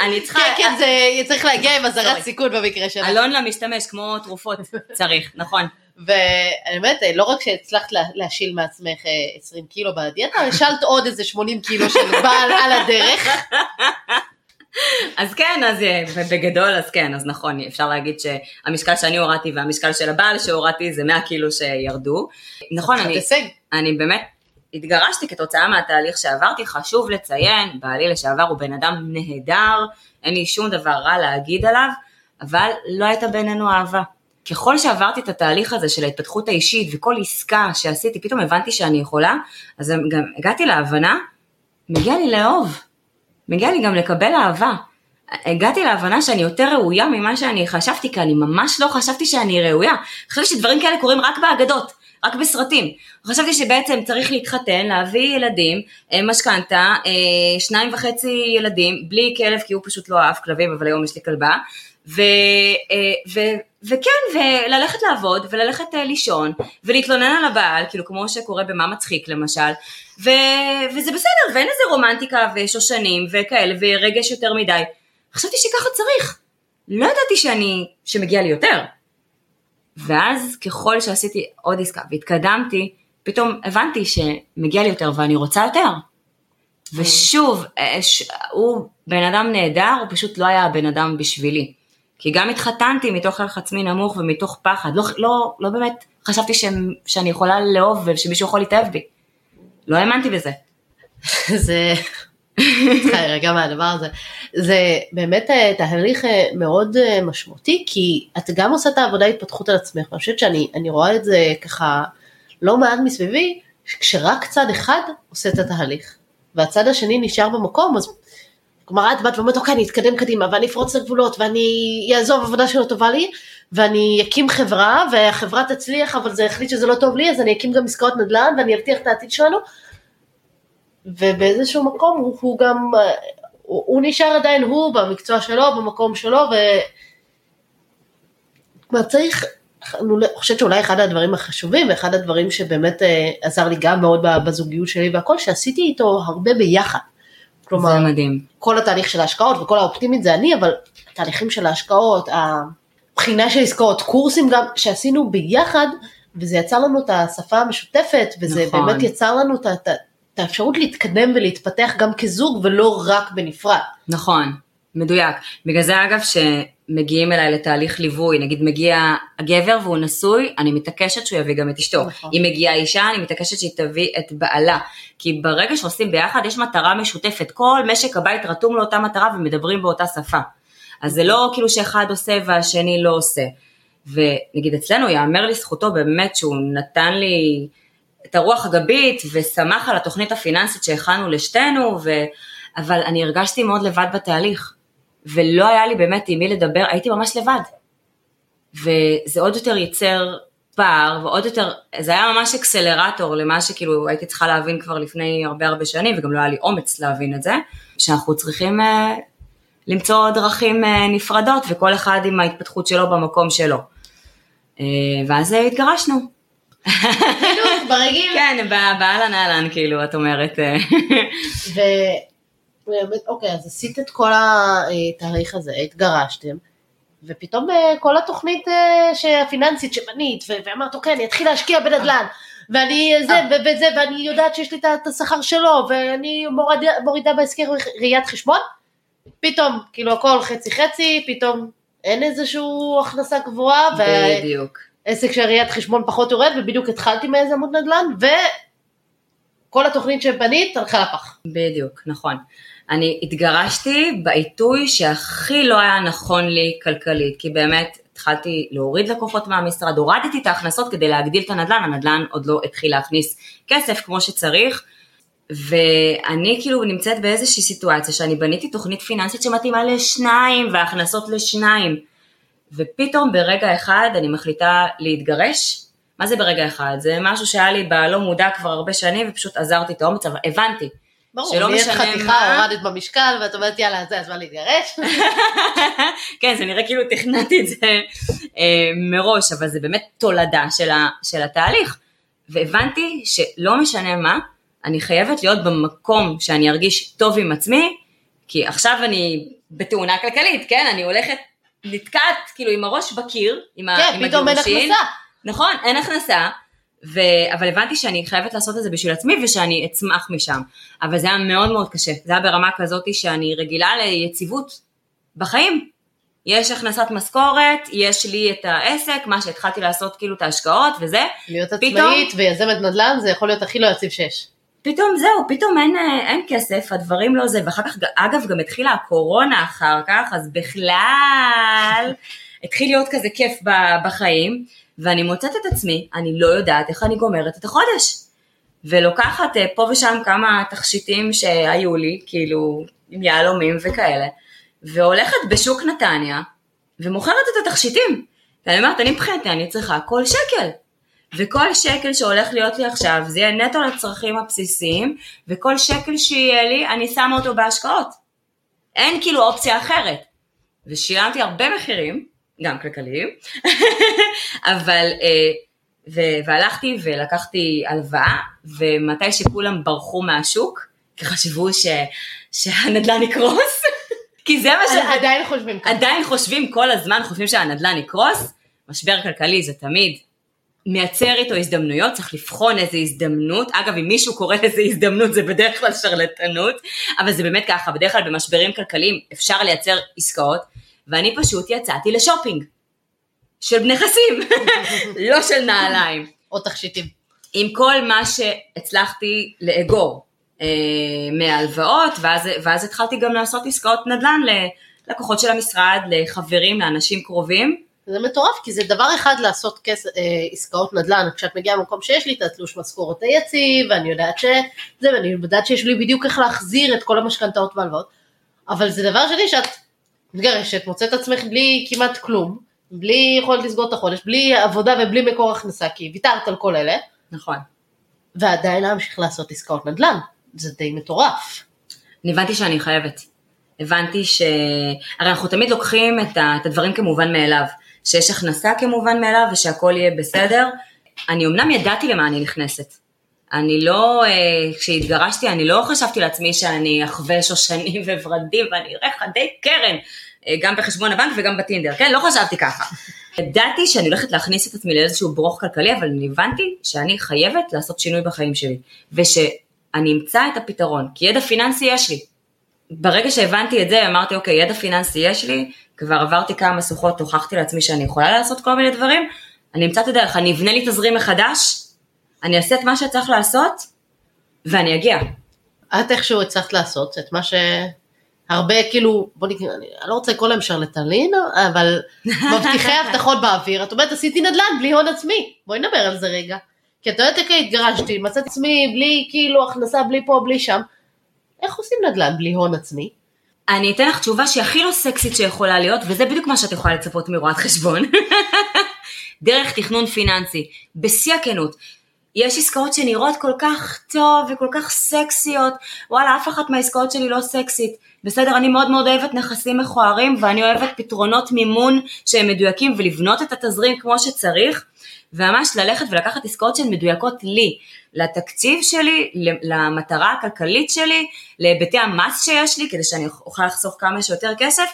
אני צריכה... כן, כן, זה צריך להגיע עם אזהרת סיכון במקרה שלך. אלון למשתמש, כמו תרופות, צריך, נכון. והאמת, לא רק שהצלחת להשיל מעצמך 20 אה, קילו בדיאטה, השלת עוד איזה 80 קילו של בעל על הדרך. אז כן, אז אה, בגדול, אז כן, אז נכון, אפשר להגיד שהמשקל שאני הורדתי והמשקל של הבעל שהורדתי זה 100 קילו שירדו. נכון, אני, אני באמת התגרשתי כתוצאה מהתהליך שעברתי, חשוב לציין, בעלי לשעבר הוא בן אדם נהדר, אין לי שום דבר רע להגיד עליו, אבל לא הייתה בינינו אהבה. ככל שעברתי את התהליך הזה של ההתפתחות האישית וכל עסקה שעשיתי, פתאום הבנתי שאני יכולה, אז גם הגעתי להבנה, מגיע לי לאהוב, מגיע לי גם לקבל אהבה. הגעתי להבנה שאני יותר ראויה ממה שאני חשבתי, כי אני ממש לא חשבתי שאני ראויה. חשבתי שדברים כאלה קורים רק באגדות, רק בסרטים. חשבתי שבעצם צריך להתחתן, להביא ילדים, אה, משכנתה, אה, שניים וחצי ילדים, בלי כלב, כי הוא פשוט לא אהב כלבים, אבל היום יש לי כלבה. ו, אה, ו, וכן, וללכת לעבוד, וללכת אה, לישון, ולהתלונן על הבעל, כאילו כמו שקורה במה מצחיק למשל, ו, וזה בסדר, ואין איזה רומנטיקה ושושנים וכאלה, ורגש יותר מדי. חשבתי שככה צריך. לא ידעתי שאני, שמגיע לי יותר. ואז ככל שעשיתי עוד עסקה והתקדמתי, פתאום הבנתי שמגיע לי יותר ואני רוצה יותר. ושוב, אה, הוא בן אדם נהדר, הוא פשוט לא היה הבן אדם בשבילי. כי גם התחתנתי מתוך ערך עצמי נמוך ומתוך פחד, לא, לא, לא באמת חשבתי ש, שאני יכולה לאהוב ושמישהו יכול להתאהב בי. לא האמנתי בזה. זה, צריכה רגע מהדבר הזה. זה באמת אה, תהליך אה, מאוד משמעותי, כי את גם עושה את העבודה התפתחות על עצמך, ואני חושבת שאני רואה את זה ככה לא מעט מסביבי, כשרק צד אחד עושה את התהליך, והצד השני נשאר במקום, אז כלומר את באת ואומרת אוקיי אני אתקדם קדימה ואני אפרוץ את הגבולות ואני אעזוב עבודה שלא טובה לי ואני אקים חברה והחברה תצליח אבל זה החליט שזה לא טוב לי אז אני אקים גם עסקאות נדל"ן ואני אבטיח את העתיד שלנו ובאיזשהו מקום הוא, הוא גם, הוא, הוא נשאר עדיין הוא במקצוע שלו, במקום שלו ו... כלומר צריך, אני חושבת שאולי אחד הדברים החשובים ואחד הדברים שבאמת אה, עזר לי גם מאוד בזוגיות שלי והכל שעשיתי איתו הרבה ביחד. כלומר, זה מדהים. כל התהליך של ההשקעות וכל האופטימית זה אני, אבל התהליכים של ההשקעות, הבחינה של עסקאות, קורסים גם שעשינו ביחד, וזה יצר לנו את השפה המשותפת, וזה נכון. באמת יצר לנו את, את, את האפשרות להתקדם ולהתפתח גם כזוג ולא רק בנפרד. נכון, מדויק. בגלל זה אגב שמגיעים אליי לתהליך ליווי, נגיד מגיע הגבר והוא נשוי, אני מתעקשת שהוא יביא גם את אשתו. נכון. אם מגיעה אישה, אני מתעקשת שהיא תביא את בעלה. כי ברגע שעושים ביחד יש מטרה משותפת, כל משק הבית רתום לאותה מטרה ומדברים באותה שפה. אז זה לא כאילו שאחד עושה והשני לא עושה. ונגיד אצלנו, יאמר לזכותו באמת שהוא נתן לי את הרוח הגבית ושמח על התוכנית הפיננסית שהכנו לשתינו, ו... אבל אני הרגשתי מאוד לבד בתהליך. ולא היה לי באמת עם מי לדבר, הייתי ממש לבד. וזה עוד יותר ייצר פער, ועוד יותר, זה היה ממש אקסלרטור למה שכאילו הייתי צריכה להבין כבר לפני הרבה הרבה שנים, וגם לא היה לי אומץ להבין את זה, שאנחנו צריכים אה, למצוא דרכים אה, נפרדות, וכל אחד עם ההתפתחות שלו במקום שלו. אה, ואז התגרשנו. ברגיל. כן, באהלן אהלן, כאילו, את אומרת. אה. באמת, אוקיי, אז עשית את כל התאריך הזה, התגרשתם, ופתאום אה, כל התוכנית אה, הפיננסית שבנית, ואמרת, אוקיי, אני אתחיל להשקיע בנדל"ן, ואני זה וזה, ואני יודעת שיש לי את השכר שלו, ואני מורידה, מורידה בהסכם ראיית חשבון, פתאום, כאילו הכל חצי חצי, פתאום אין איזושהי הכנסה גבוהה, בדיוק. של ראיית חשבון פחות יורד, ובדיוק התחלתי מאיזה עמוד נדל"ן, וכל התוכנית שבנית הלכה לפח. בדיוק, נכון. אני התגרשתי בעיתוי שהכי לא היה נכון לי כלכלית, כי באמת התחלתי להוריד לקוחות מהמשרד, הורדתי את ההכנסות כדי להגדיל את הנדל"ן, הנדל"ן עוד לא התחיל להכניס כסף כמו שצריך, ואני כאילו נמצאת באיזושהי סיטואציה שאני בניתי תוכנית פיננסית שמתאימה לשניים והכנסות לשניים, ופתאום ברגע אחד אני מחליטה להתגרש, מה זה ברגע אחד? זה משהו שהיה לי בלא מודע כבר הרבה שנים ופשוט עזרתי את האומץ, אבל הבנתי ברור, שלא משנה מה. חתיכה, הורדת במשקל, ואת אומרת יאללה, זה הזמן להתגרש. כן, זה נראה כאילו תכננתי את זה אה, מראש, אבל זה באמת תולדה של, ה, של התהליך. והבנתי שלא משנה מה, אני חייבת להיות במקום שאני ארגיש טוב עם עצמי, כי עכשיו אני בתאונה כלכלית, כן? אני הולכת, נתקעת כאילו עם הראש בקיר, עם, כן, עם הגירושין. כן, פתאום אין הכנסה. נכון, אין הכנסה. ו... אבל הבנתי שאני חייבת לעשות את זה בשביל עצמי ושאני אצמח משם. אבל זה היה מאוד מאוד קשה, זה היה ברמה כזאת שאני רגילה ליציבות בחיים. יש הכנסת משכורת, יש לי את העסק, מה שהתחלתי לעשות כאילו את ההשקעות וזה. להיות עצמאית פתאום, ויזמת נדל"ן זה יכול להיות הכי לא יציב שיש. פתאום זהו, פתאום אין, אין כסף, הדברים לא זה, ואחר כך, אגב, גם התחילה הקורונה אחר כך, אז בכלל התחיל להיות כזה כיף בחיים. ואני מוצאת את עצמי, אני לא יודעת איך אני גומרת את החודש. ולוקחת אה, פה ושם כמה תכשיטים שהיו לי, כאילו עם יהלומים וכאלה, והולכת בשוק נתניה ומוכרת את התכשיטים. ואני אומרת, אני מבחינתי, אני צריכה כל שקל. וכל שקל שהולך להיות לי עכשיו, זה יהיה נטו לצרכים הבסיסיים, וכל שקל שיהיה לי, אני שמה אותו בהשקעות. אין כאילו אופציה אחרת. ושילמתי הרבה מחירים, גם כלכליים, אבל, אה, ו- והלכתי ולקחתי הלוואה, ומתי שכולם ברחו מהשוק, כי חשבו ש- שהנדל"ן יקרוס, כי זה מה ש... עדיין חושבים ככה. עדיין חושבים כל הזמן, חושבים שהנדל"ן יקרוס, משבר כלכלי זה תמיד מייצר איתו הזדמנויות, צריך לבחון איזה הזדמנות, אגב אם מישהו קורא לזה הזדמנות זה בדרך כלל שרלטנות, אבל זה באמת ככה, בדרך כלל במשברים כלכליים אפשר לייצר עסקאות, ואני פשוט יצאתי לשופינג. של נכסים, לא של נעליים, או תכשיטים. עם כל מה שהצלחתי לאגור אה, מההלוואות, ואז, ואז התחלתי גם לעשות עסקאות נדל"ן ללקוחות של המשרד, לחברים, לאנשים קרובים, זה מטורף, כי זה דבר אחד לעשות כס, אה, עסקאות נדל"ן, כשאת מגיעה למקום שיש לי את התלוש משכורת היציב, ואני יודעת שזה, ואני יודעת שיש לי בדיוק איך להחזיר את כל המשכנתאות והלוואות, אבל זה דבר שני שאת מתגרשת, מוצאת עצמך בלי כמעט כלום, בלי יכולת לסגור את החודש, בלי עבודה ובלי מקור הכנסה, כי ויתרת על כל אלה, נכון. ועדיין להמשיך לעשות עסקאות נדל"ן, זה די מטורף. אני הבנתי שאני חייבת. הבנתי ש... הרי אנחנו תמיד לוקחים את, ה... את הדברים כמובן מאליו, שיש הכנסה כמובן מאליו ושהכול יהיה בסדר. אני אמנם ידעתי למה אני נכנסת. אני לא, אה, כשהתגרשתי אני לא חשבתי לעצמי שאני אחווה שושנים וורדים ואני אראה חדי קרן, אה, גם בחשבון הבנק וגם בטינדר, כן? לא חשבתי ככה. ידעתי שאני הולכת להכניס את עצמי לאיזשהו ברוך כלכלי, אבל אני הבנתי שאני חייבת לעשות שינוי בחיים שלי, ושאני אמצא את הפתרון, כי ידע פיננסי יש לי. ברגע שהבנתי את זה, אמרתי, אוקיי, ידע פיננסי יש לי, כבר עברתי כמה משוכות, הוכחתי לעצמי שאני יכולה לעשות כל מיני דברים, אני אמצא את הדרך, אני אבנה לי תזרים מחדש, אני אעשה את מה שצריך לעשות, ואני אגיע. את איכשהו הצלחת לעשות את מה שהרבה כאילו, בוא נקרא, אני לא רוצה לקרוא להם שרלטנין, אבל מבטיחי הבטחות באוויר, את אומרת עשיתי נדל"ן בלי הון עצמי, בואי נדבר על זה רגע. כי את יודעת, אוקיי, התגרשתי, מצאת עצמי בלי כאילו הכנסה, בלי פה, בלי שם. איך עושים נדל"ן בלי הון עצמי? אני אתן לך תשובה שהיא הכי לא סקסית שיכולה להיות, וזה בדיוק מה שאת יכולה לצפות מרואת חשבון. דרך תכנון פיננסי, בשיא הכנות. יש עסקאות שנראות כל כך טוב וכל כך סקסיות, וואלה, אף אחת מהעסקאות שלי לא סקסית. בסדר, אני מאוד מאוד אוהבת נכסים מכוערים, ואני אוהבת פתרונות מימון שהם מדויקים, ולבנות את התזרים כמו שצריך, וממש ללכת ולקחת עסקאות שהן מדויקות לי, לתקציב שלי, למטרה הכלכלית שלי, להיבטי המס שיש לי, כדי שאני אוכל לחסוך כמה שיותר כסף,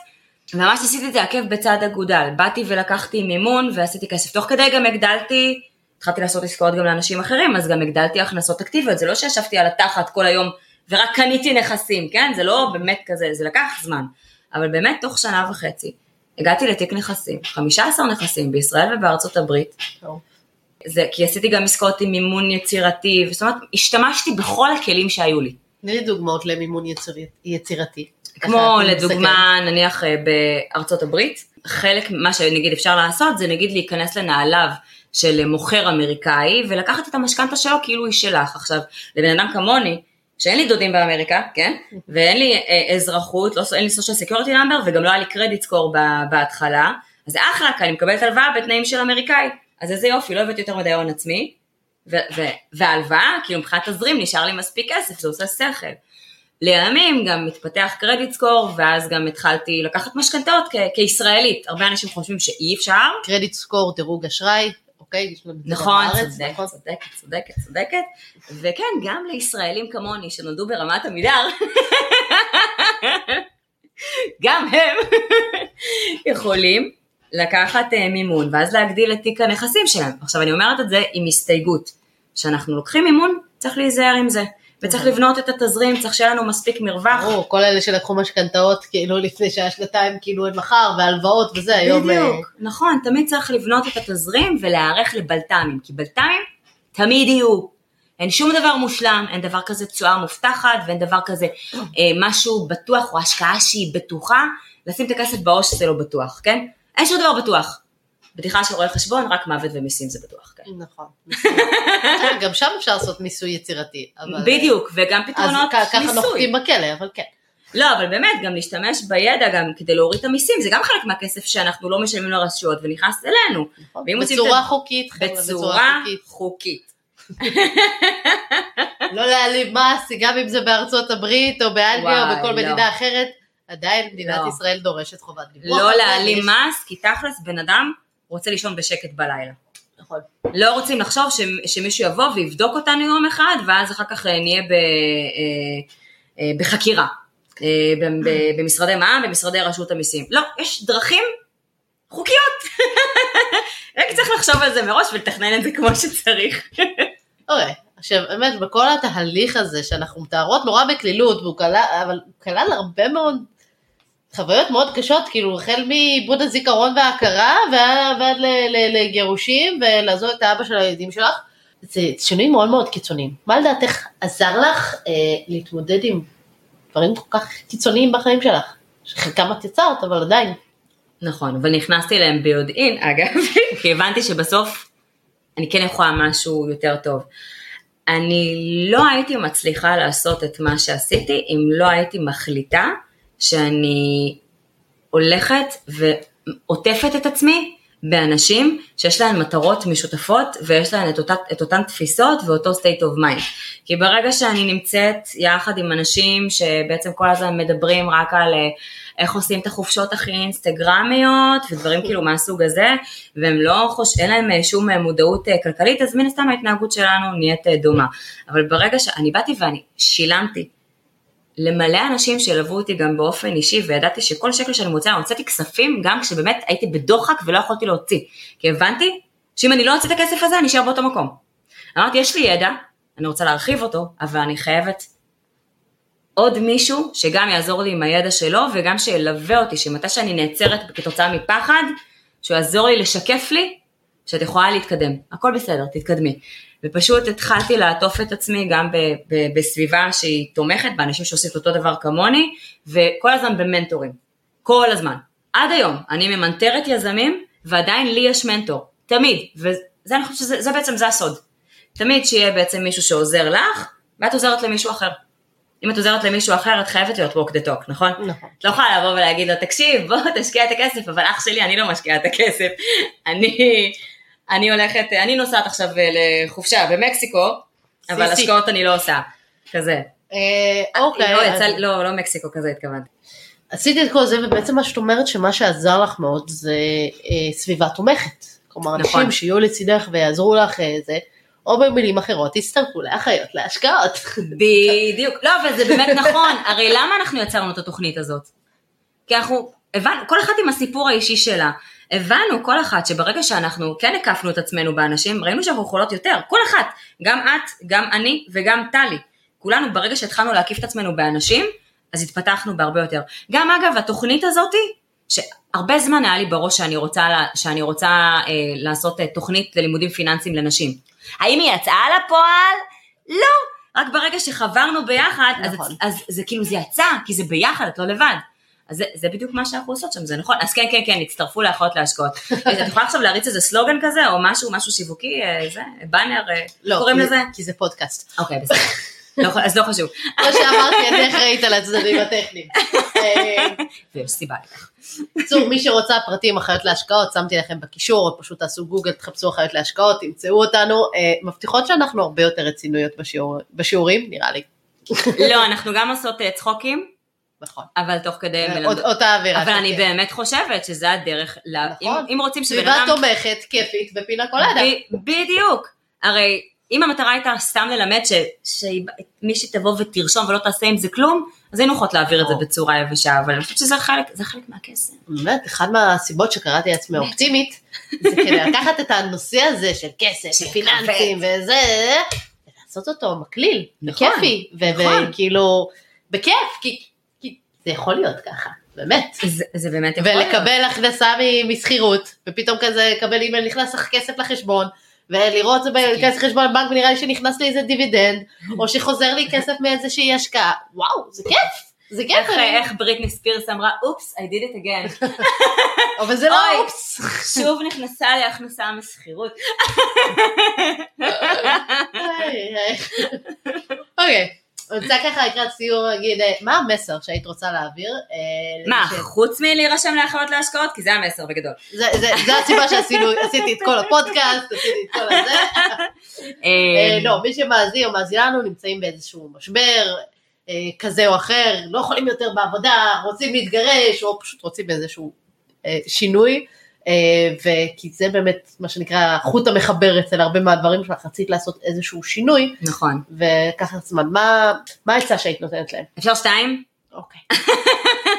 וממש עשיתי את זה עקב בצד אגודל, באתי ולקחתי מימון ועשיתי כסף, תוך כדי גם הגדלתי, התחלתי לעשות עסקאות גם לאנשים אחרים, אז גם הגדלתי הכנסות אקטיביות, זה לא שישבתי על התחת כל היום ורק קניתי נכסים, כן? זה לא באמת כזה, זה לקח זמן, אבל באמת תוך שנה וחצי הגעתי לתיק נכסים, 15 נכסים בישראל ובארצות הברית, זה, כי עשיתי גם עסקאות עם מימון יצירתי, זאת אומרת, השתמשתי בכל הכלים שהיו לי. תני לי דוגמאות למימון יציר, יצירתי. כמו לדוגמה, מסתכל. נניח אה, בארצות הברית, חלק, מה שנגיד אפשר לעשות, זה נגיד להיכנס לנעליו של מוכר אמריקאי, ולקחת את המשכנתה שלו כאילו היא שלך. עכשיו, לבן אדם כמוני, שאין לי דודים באמריקה, כן? ואין לי אה, אזרחות, לא, אין לי סושיאל סקיורטי נאמבר, וגם לא היה לי קרדיט סקור בהתחלה, אז זה אחלה, כי אני מקבלת הלוואה בתנאים של אמריקאי. אז איזה יופי, לא הבאתי יותר מדי הון עצמי, וההלוואה, כאילו מבחינת תזרים נשאר לי מספיק כסף, זה עושה שכל. לימים גם מתפתח קרדיט סקור, ואז גם התחלתי לקחת משכנתאות כישראלית. הרבה אנשים חושבים שאי אפשר. קרדיט סקור, דירוג אשראי, אוקיי? נכון, צודקת, נכון, צודקת, צודקת, צודקת. וכן, גם לישראלים כמוני שנולדו ברמת עמידר, גם הם יכולים לקחת uh, מימון ואז להגדיל את תיק הנכסים שלהם. עכשיו אני אומרת את זה עם הסתייגות, כשאנחנו לוקחים מימון צריך להיזהר עם זה. וצריך. לבנות את התזרים, צריך שיהיה לנו מספיק מרווח. ברור, כל אלה שלקחו משכנתאות כאילו לפני שהיה שנתיים כאילו אין מחר, והלוואות וזה, היום... בדיוק, אה, נכון, תמיד צריך לבנות את התזרים ולהיערך לבלת"מים, כי בלת"מים תמיד יהיו. אין שום דבר מושלם, אין דבר כזה תשואה מובטחת ואין דבר כזה אה, משהו בטוח או השקעה שהיא בטוחה, לשים את הכסף בעו"ש זה לא בטוח, כן? אין שום דבר בטוח. בדיחה של רואה חשבון, רק מוות ומיסים זה בטוח, כן. נכון. גם שם אפשר לעשות מיסוי יצירתי. בדיוק, וגם פתרונות מיסוי. אז ככה נוחתים בכלא, אבל כן. לא, אבל באמת, גם להשתמש בידע גם כדי להוריד את המיסים, זה גם חלק מהכסף שאנחנו לא משלמים לרשויות ונכנס אלינו. נכון, בצורה חוקית, בצורה חוקית. לא להעליב מס, גם אם זה בארצות הברית או באנגליה או בכל לא. מדינה אחרת. עדיין מדינת לא. ישראל דורשת חובת דיווח. לא להעלים יש- מס, כי תכלס בן אדם רוצה לישון בשקט בלילה. נכון. לא רוצים לחשוב ש, שמישהו יבוא ויבדוק אותנו יום אחד, ואז אחר כך אה, נהיה ב, אה, אה, בחקירה. אה, במשרדי מע"מ, במשרדי רשות המיסים. לא, יש דרכים חוקיות. רק צריך לחשוב על זה מראש ולתכנן את זה כמו שצריך. אוקיי, עכשיו באמת בכל התהליך הזה שאנחנו מתארות נורא בקלילות, אבל הוא כלל הרבה מאוד חוויות מאוד קשות, כאילו החל מעיבוד הזיכרון וההכרה ועד, לגירושים ולעזוב את האבא של הילדים שלך, זה שינויים מאוד מאוד קיצוניים. מה לדעתך עזר לך אה, להתמודד עם דברים כל כך קיצוניים בחיים שלך? שחלקם את יצרת, אבל עדיין. נכון, אבל נכנסתי אליהם ביודעין, אגב, כי הבנתי שבסוף אני כן יכולה משהו יותר טוב. אני לא הייתי מצליחה לעשות את מה שעשיתי אם לא הייתי מחליטה שאני הולכת ועוטפת את עצמי באנשים שיש להם מטרות משותפות ויש להם את, אותה, את אותן תפיסות ואותו state of mind. כי ברגע שאני נמצאת יחד עם אנשים שבעצם כל הזמן מדברים רק על אה, איך עושים את החופשות הכי אינסטגרמיות ודברים כאילו מהסוג הזה, והם לא חוש... אין להם אה, שום אה, מודעות כלכלית, אז מן הסתם ההתנהגות שלנו נהיית דומה. אבל ברגע שאני באתי ואני שילמתי למלא אנשים שילוו אותי גם באופן אישי, וידעתי שכל שקל שאני מוציאה, הוצאתי כספים גם כשבאמת הייתי בדוחק ולא יכולתי להוציא. כי הבנתי שאם אני לא אוציא את הכסף הזה, אני אשאר באותו מקום. אמרתי, יש לי ידע, אני רוצה להרחיב אותו, אבל אני חייבת עוד מישהו שגם יעזור לי עם הידע שלו, וגם שילווה אותי, שמתי שאני נעצרת כתוצאה מפחד, שהוא יעזור לי לשקף לי שאת יכולה להתקדם. הכל בסדר, תתקדמי. ופשוט התחלתי לעטוף את עצמי גם ב, ב, בסביבה שהיא תומכת, באנשים שעושים את אותו דבר כמוני, וכל הזמן במנטורים. כל הזמן. עד היום אני ממנטרת יזמים, ועדיין לי יש מנטור. תמיד. וזה אני חושבת שזה זה בעצם, זה הסוד. תמיד שיהיה בעצם מישהו שעוזר לך, ואת עוזרת למישהו אחר. אם את עוזרת למישהו אחר, את חייבת להיות walk the talk, נכון? נכון. את לא יכולה לבוא ולהגיד לו, תקשיב, בוא תשקיע את הכסף, אבל אח שלי, אני לא משקיעה את הכסף. אני, אני הולכת, אני נוסעת עכשיו אה, לחופשה במקסיקו, אבל. השקעות אני לא עושה. כזה. אה, אוקיי, לא, לא, לא מקסיקו כזה התכוונתי. עשיתי את כל זה ובעצם מה שאת אומרת שמה שעזר לך מאוד זה אה, סביבה תומכת. כלומר נכון. אנשים שיהיו לצידך ויעזרו לך אה, זה, או במילים אחרות תצטרפו לאחיות להשקעות. בדיוק. לא, אבל זה באמת נכון. הרי למה אנחנו יצרנו את התוכנית הזאת? כי אנחנו, הבנו, כל אחת עם הסיפור האישי שלה. הבנו כל אחת שברגע שאנחנו כן הקפנו את עצמנו באנשים, ראינו שאנחנו יכולות יותר, כל אחת, גם את, גם אני וגם טלי. כולנו ברגע שהתחלנו להקיף את עצמנו באנשים, אז התפתחנו בהרבה יותר. גם אגב, התוכנית הזאתי, שהרבה זמן היה לי בראש שאני רוצה, שאני רוצה אה, לעשות אה, תוכנית ללימודים פיננסיים לנשים. האם היא יצאה לפועל? לא. רק ברגע שחברנו ביחד, אז, נכון. אז זה כאילו זה יצא, כי זה ביחד, את לא לבד. אז זה, זה בדיוק מה שאנחנו עושות שם, זה נכון. אז כן, כן, כן, הצטרפו לאחיות להשקעות. את יכולה עכשיו להריץ איזה סלוגן כזה, או משהו, משהו שיווקי, אה, זה, באנר, אה, לא, קוראים לזה? כי זה פודקאסט. אוקיי, בסדר. לא, אז לא חשוב. כמו שאמרתי, אני אחראית על הצדדים הטכניים. ויש סיבה לכך. בקיצור, מי שרוצה פרטים אחיות להשקעות, שמתי לכם בקישור, או פשוט תעשו גוגל, תחפשו אחיות להשקעות, תמצאו אותנו. אה, מבטיחות שאנחנו הרבה יותר רצינויות בשיעור- בשיעורים, נראה לי. לא, אנחנו גם עושות צחוקים, נכון. אבל תוך כדי... עוד- אותה אווירה. אבל אני כיף. באמת חושבת שזה הדרך, לה- אם- נכון. אם רוצים שבן סביבה אדם... תומכת, כיפית ופינה קולדה. ב- בדיוק. הרי אם המטרה הייתה סתם ללמד ש- שמי שתבוא ותרשום ולא תעשה עם זה כלום, אז היינו יכולות להעביר את זה. בצורה יבשה, אבל אני חושבת שזה חלק, זה חלק מהקסם. באמת, אחת מהסיבות שקראתי לעצמי אופטימית, זה כדי לקחת את הנושא הזה של כסף, של ופיננסים וזה, ולעשות אותו מקליל, נכון, וכיפי, נכון. וכאילו, בכיף, כי כי זה יכול להיות ככה, באמת. זה, זה באמת יכול להיות. ולקבל הכנסה מ- משכירות, ופתאום כזה לקבל אימייל נכנס לך כסף לחשבון, ולראות זה בכסף חשבון בנק ונראה לי שנכנס לי איזה דיבידנד, או שחוזר לי כסף מאיזושהי השקעה, וואו, זה כיף, זה כיף, איך, אני- איך בריטני ספירס אמרה, oops, I did it again. אבל זה לא. אופס. שוב נכנסה לי הכנסה משכירות. אוקיי, רוצה ככה לקראת סיום להגיד, אה, מה המסר שהיית רוצה להעביר? אה, מה, חוץ מלהירשם לאחיות להשקעות? כי זה המסר בגדול. זה- הסיבה שעשינו, עשיתי את כל הפודקאסט, עשיתי את כל הזה. אה, לא, מי שמאזין או מאזינה לנו נמצאים באיזשהו משבר, כזה או אחר, לא יכולים יותר בעבודה, רוצים להתגרש, או פשוט רוצים איזשהו שינוי, וכי זה באמת מה שנקרא חוט המחבר אצל הרבה מהדברים שלך, רצית לעשות איזשהו שינוי, נכון. וככה זמן, מה העצה שהיית נותנת להם? אפשר שתיים? אוקיי.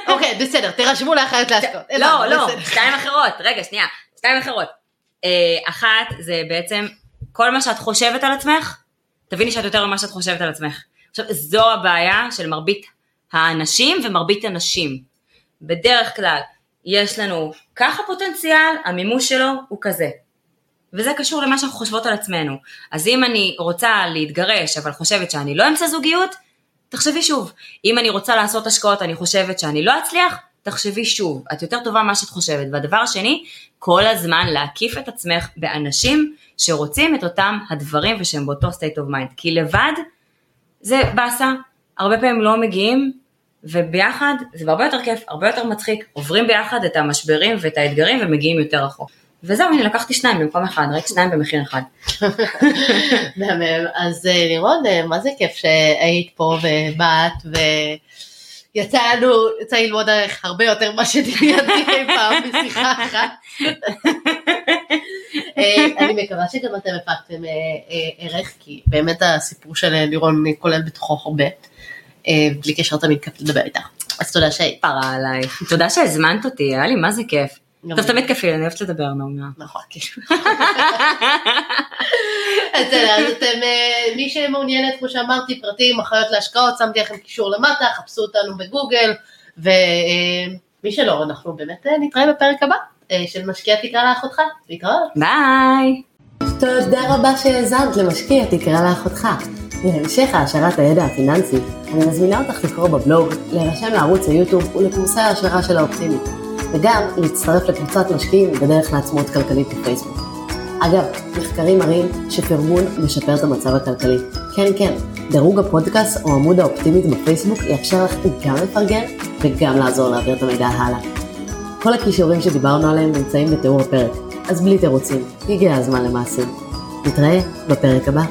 אוקיי, בסדר, תרשמו לאחרת להשקעות. לא, לא. שתיים אחרות, רגע, שנייה, שתיים אחרות. אה, אחת זה בעצם כל מה שאת חושבת על עצמך, תביני שאת יותר ממה שאת חושבת על עצמך. עכשיו, זו הבעיה של מרבית האנשים ומרבית הנשים. בדרך כלל, יש לנו ככה פוטנציאל, המימוש שלו הוא כזה. וזה קשור למה שאנחנו חושבות על עצמנו. אז אם אני רוצה להתגרש, אבל חושבת שאני לא אמצא זוגיות, תחשבי שוב. אם אני רוצה לעשות השקעות, אני חושבת שאני לא אצליח, תחשבי שוב. את יותר טובה ממה שאת חושבת. והדבר השני, כל הזמן להקיף את עצמך באנשים שרוצים את אותם הדברים ושהם באותו state of mind. כי לבד זה באסה, הרבה פעמים לא מגיעים, וביחד זה הרבה יותר כיף, הרבה יותר מצחיק, עוברים ביחד את המשברים ואת האתגרים ומגיעים יותר רחוק. וזהו, הנה לקחתי שניים במקום אחד, ראיתי שניים במחיר אחד. מהמם. אז אה, לירון, אה, מה זה כיף שהיית פה ובאת ויצא לנו, יצא ללמוד עליך הרבה יותר ממה שדמיינתי אי פעם בשיחה אחת. אה, אני מקווה שגם אתם הפקתם ערך, כי באמת הסיפור של לירון כולל בתוכו הרבה, בלי קשר תמיד כיף לדבר איתך. אז תודה שהיית. פרה עלייך. תודה שהזמנת אותי, היה לי מה זה כיף. טוב. תמיד כיף לי, אני אוהבת לדבר נעמי. נכון, כאילו. אז אתם, אה, מי שמעוניינת, כמו שאמרתי, פרטים, אחיות להשקעות, שמתי לכם קישור למטה, חפשו אותנו בגוגל, ומי שלא, אנחנו באמת אה, נתראה בפרק הבא אה, של משקיע תקרא לאחותך. להתראות. ביי. תודה רבה שהאזנת למשקיע תקרא לאחותך. להמשך העשרת הידע הפיננסי, אני מזמינה אותך לקרוא בבלוג, להירשם לערוץ היוטיוב ולקורסי ההשערה של האופטימית, וגם להצטרף לקבוצת משקיעים בדרך לעצמאות כלכלית בפייסבוק. אגב, מחקרים מראים שפרגון משפר את המצב הכלכלי. כן, כן, דירוג הפודקאסט או עמוד האופטימית בפייסבוק יאפשר לך גם לפרגן וגם לעזור להעביר את המידע הלאה. כל הכישורים שדיברנו עליהם נמצאים בתיאור הפרק, אז בלי תירוצים, הגיע הזמן למעשים. נתראה בפרק הבא.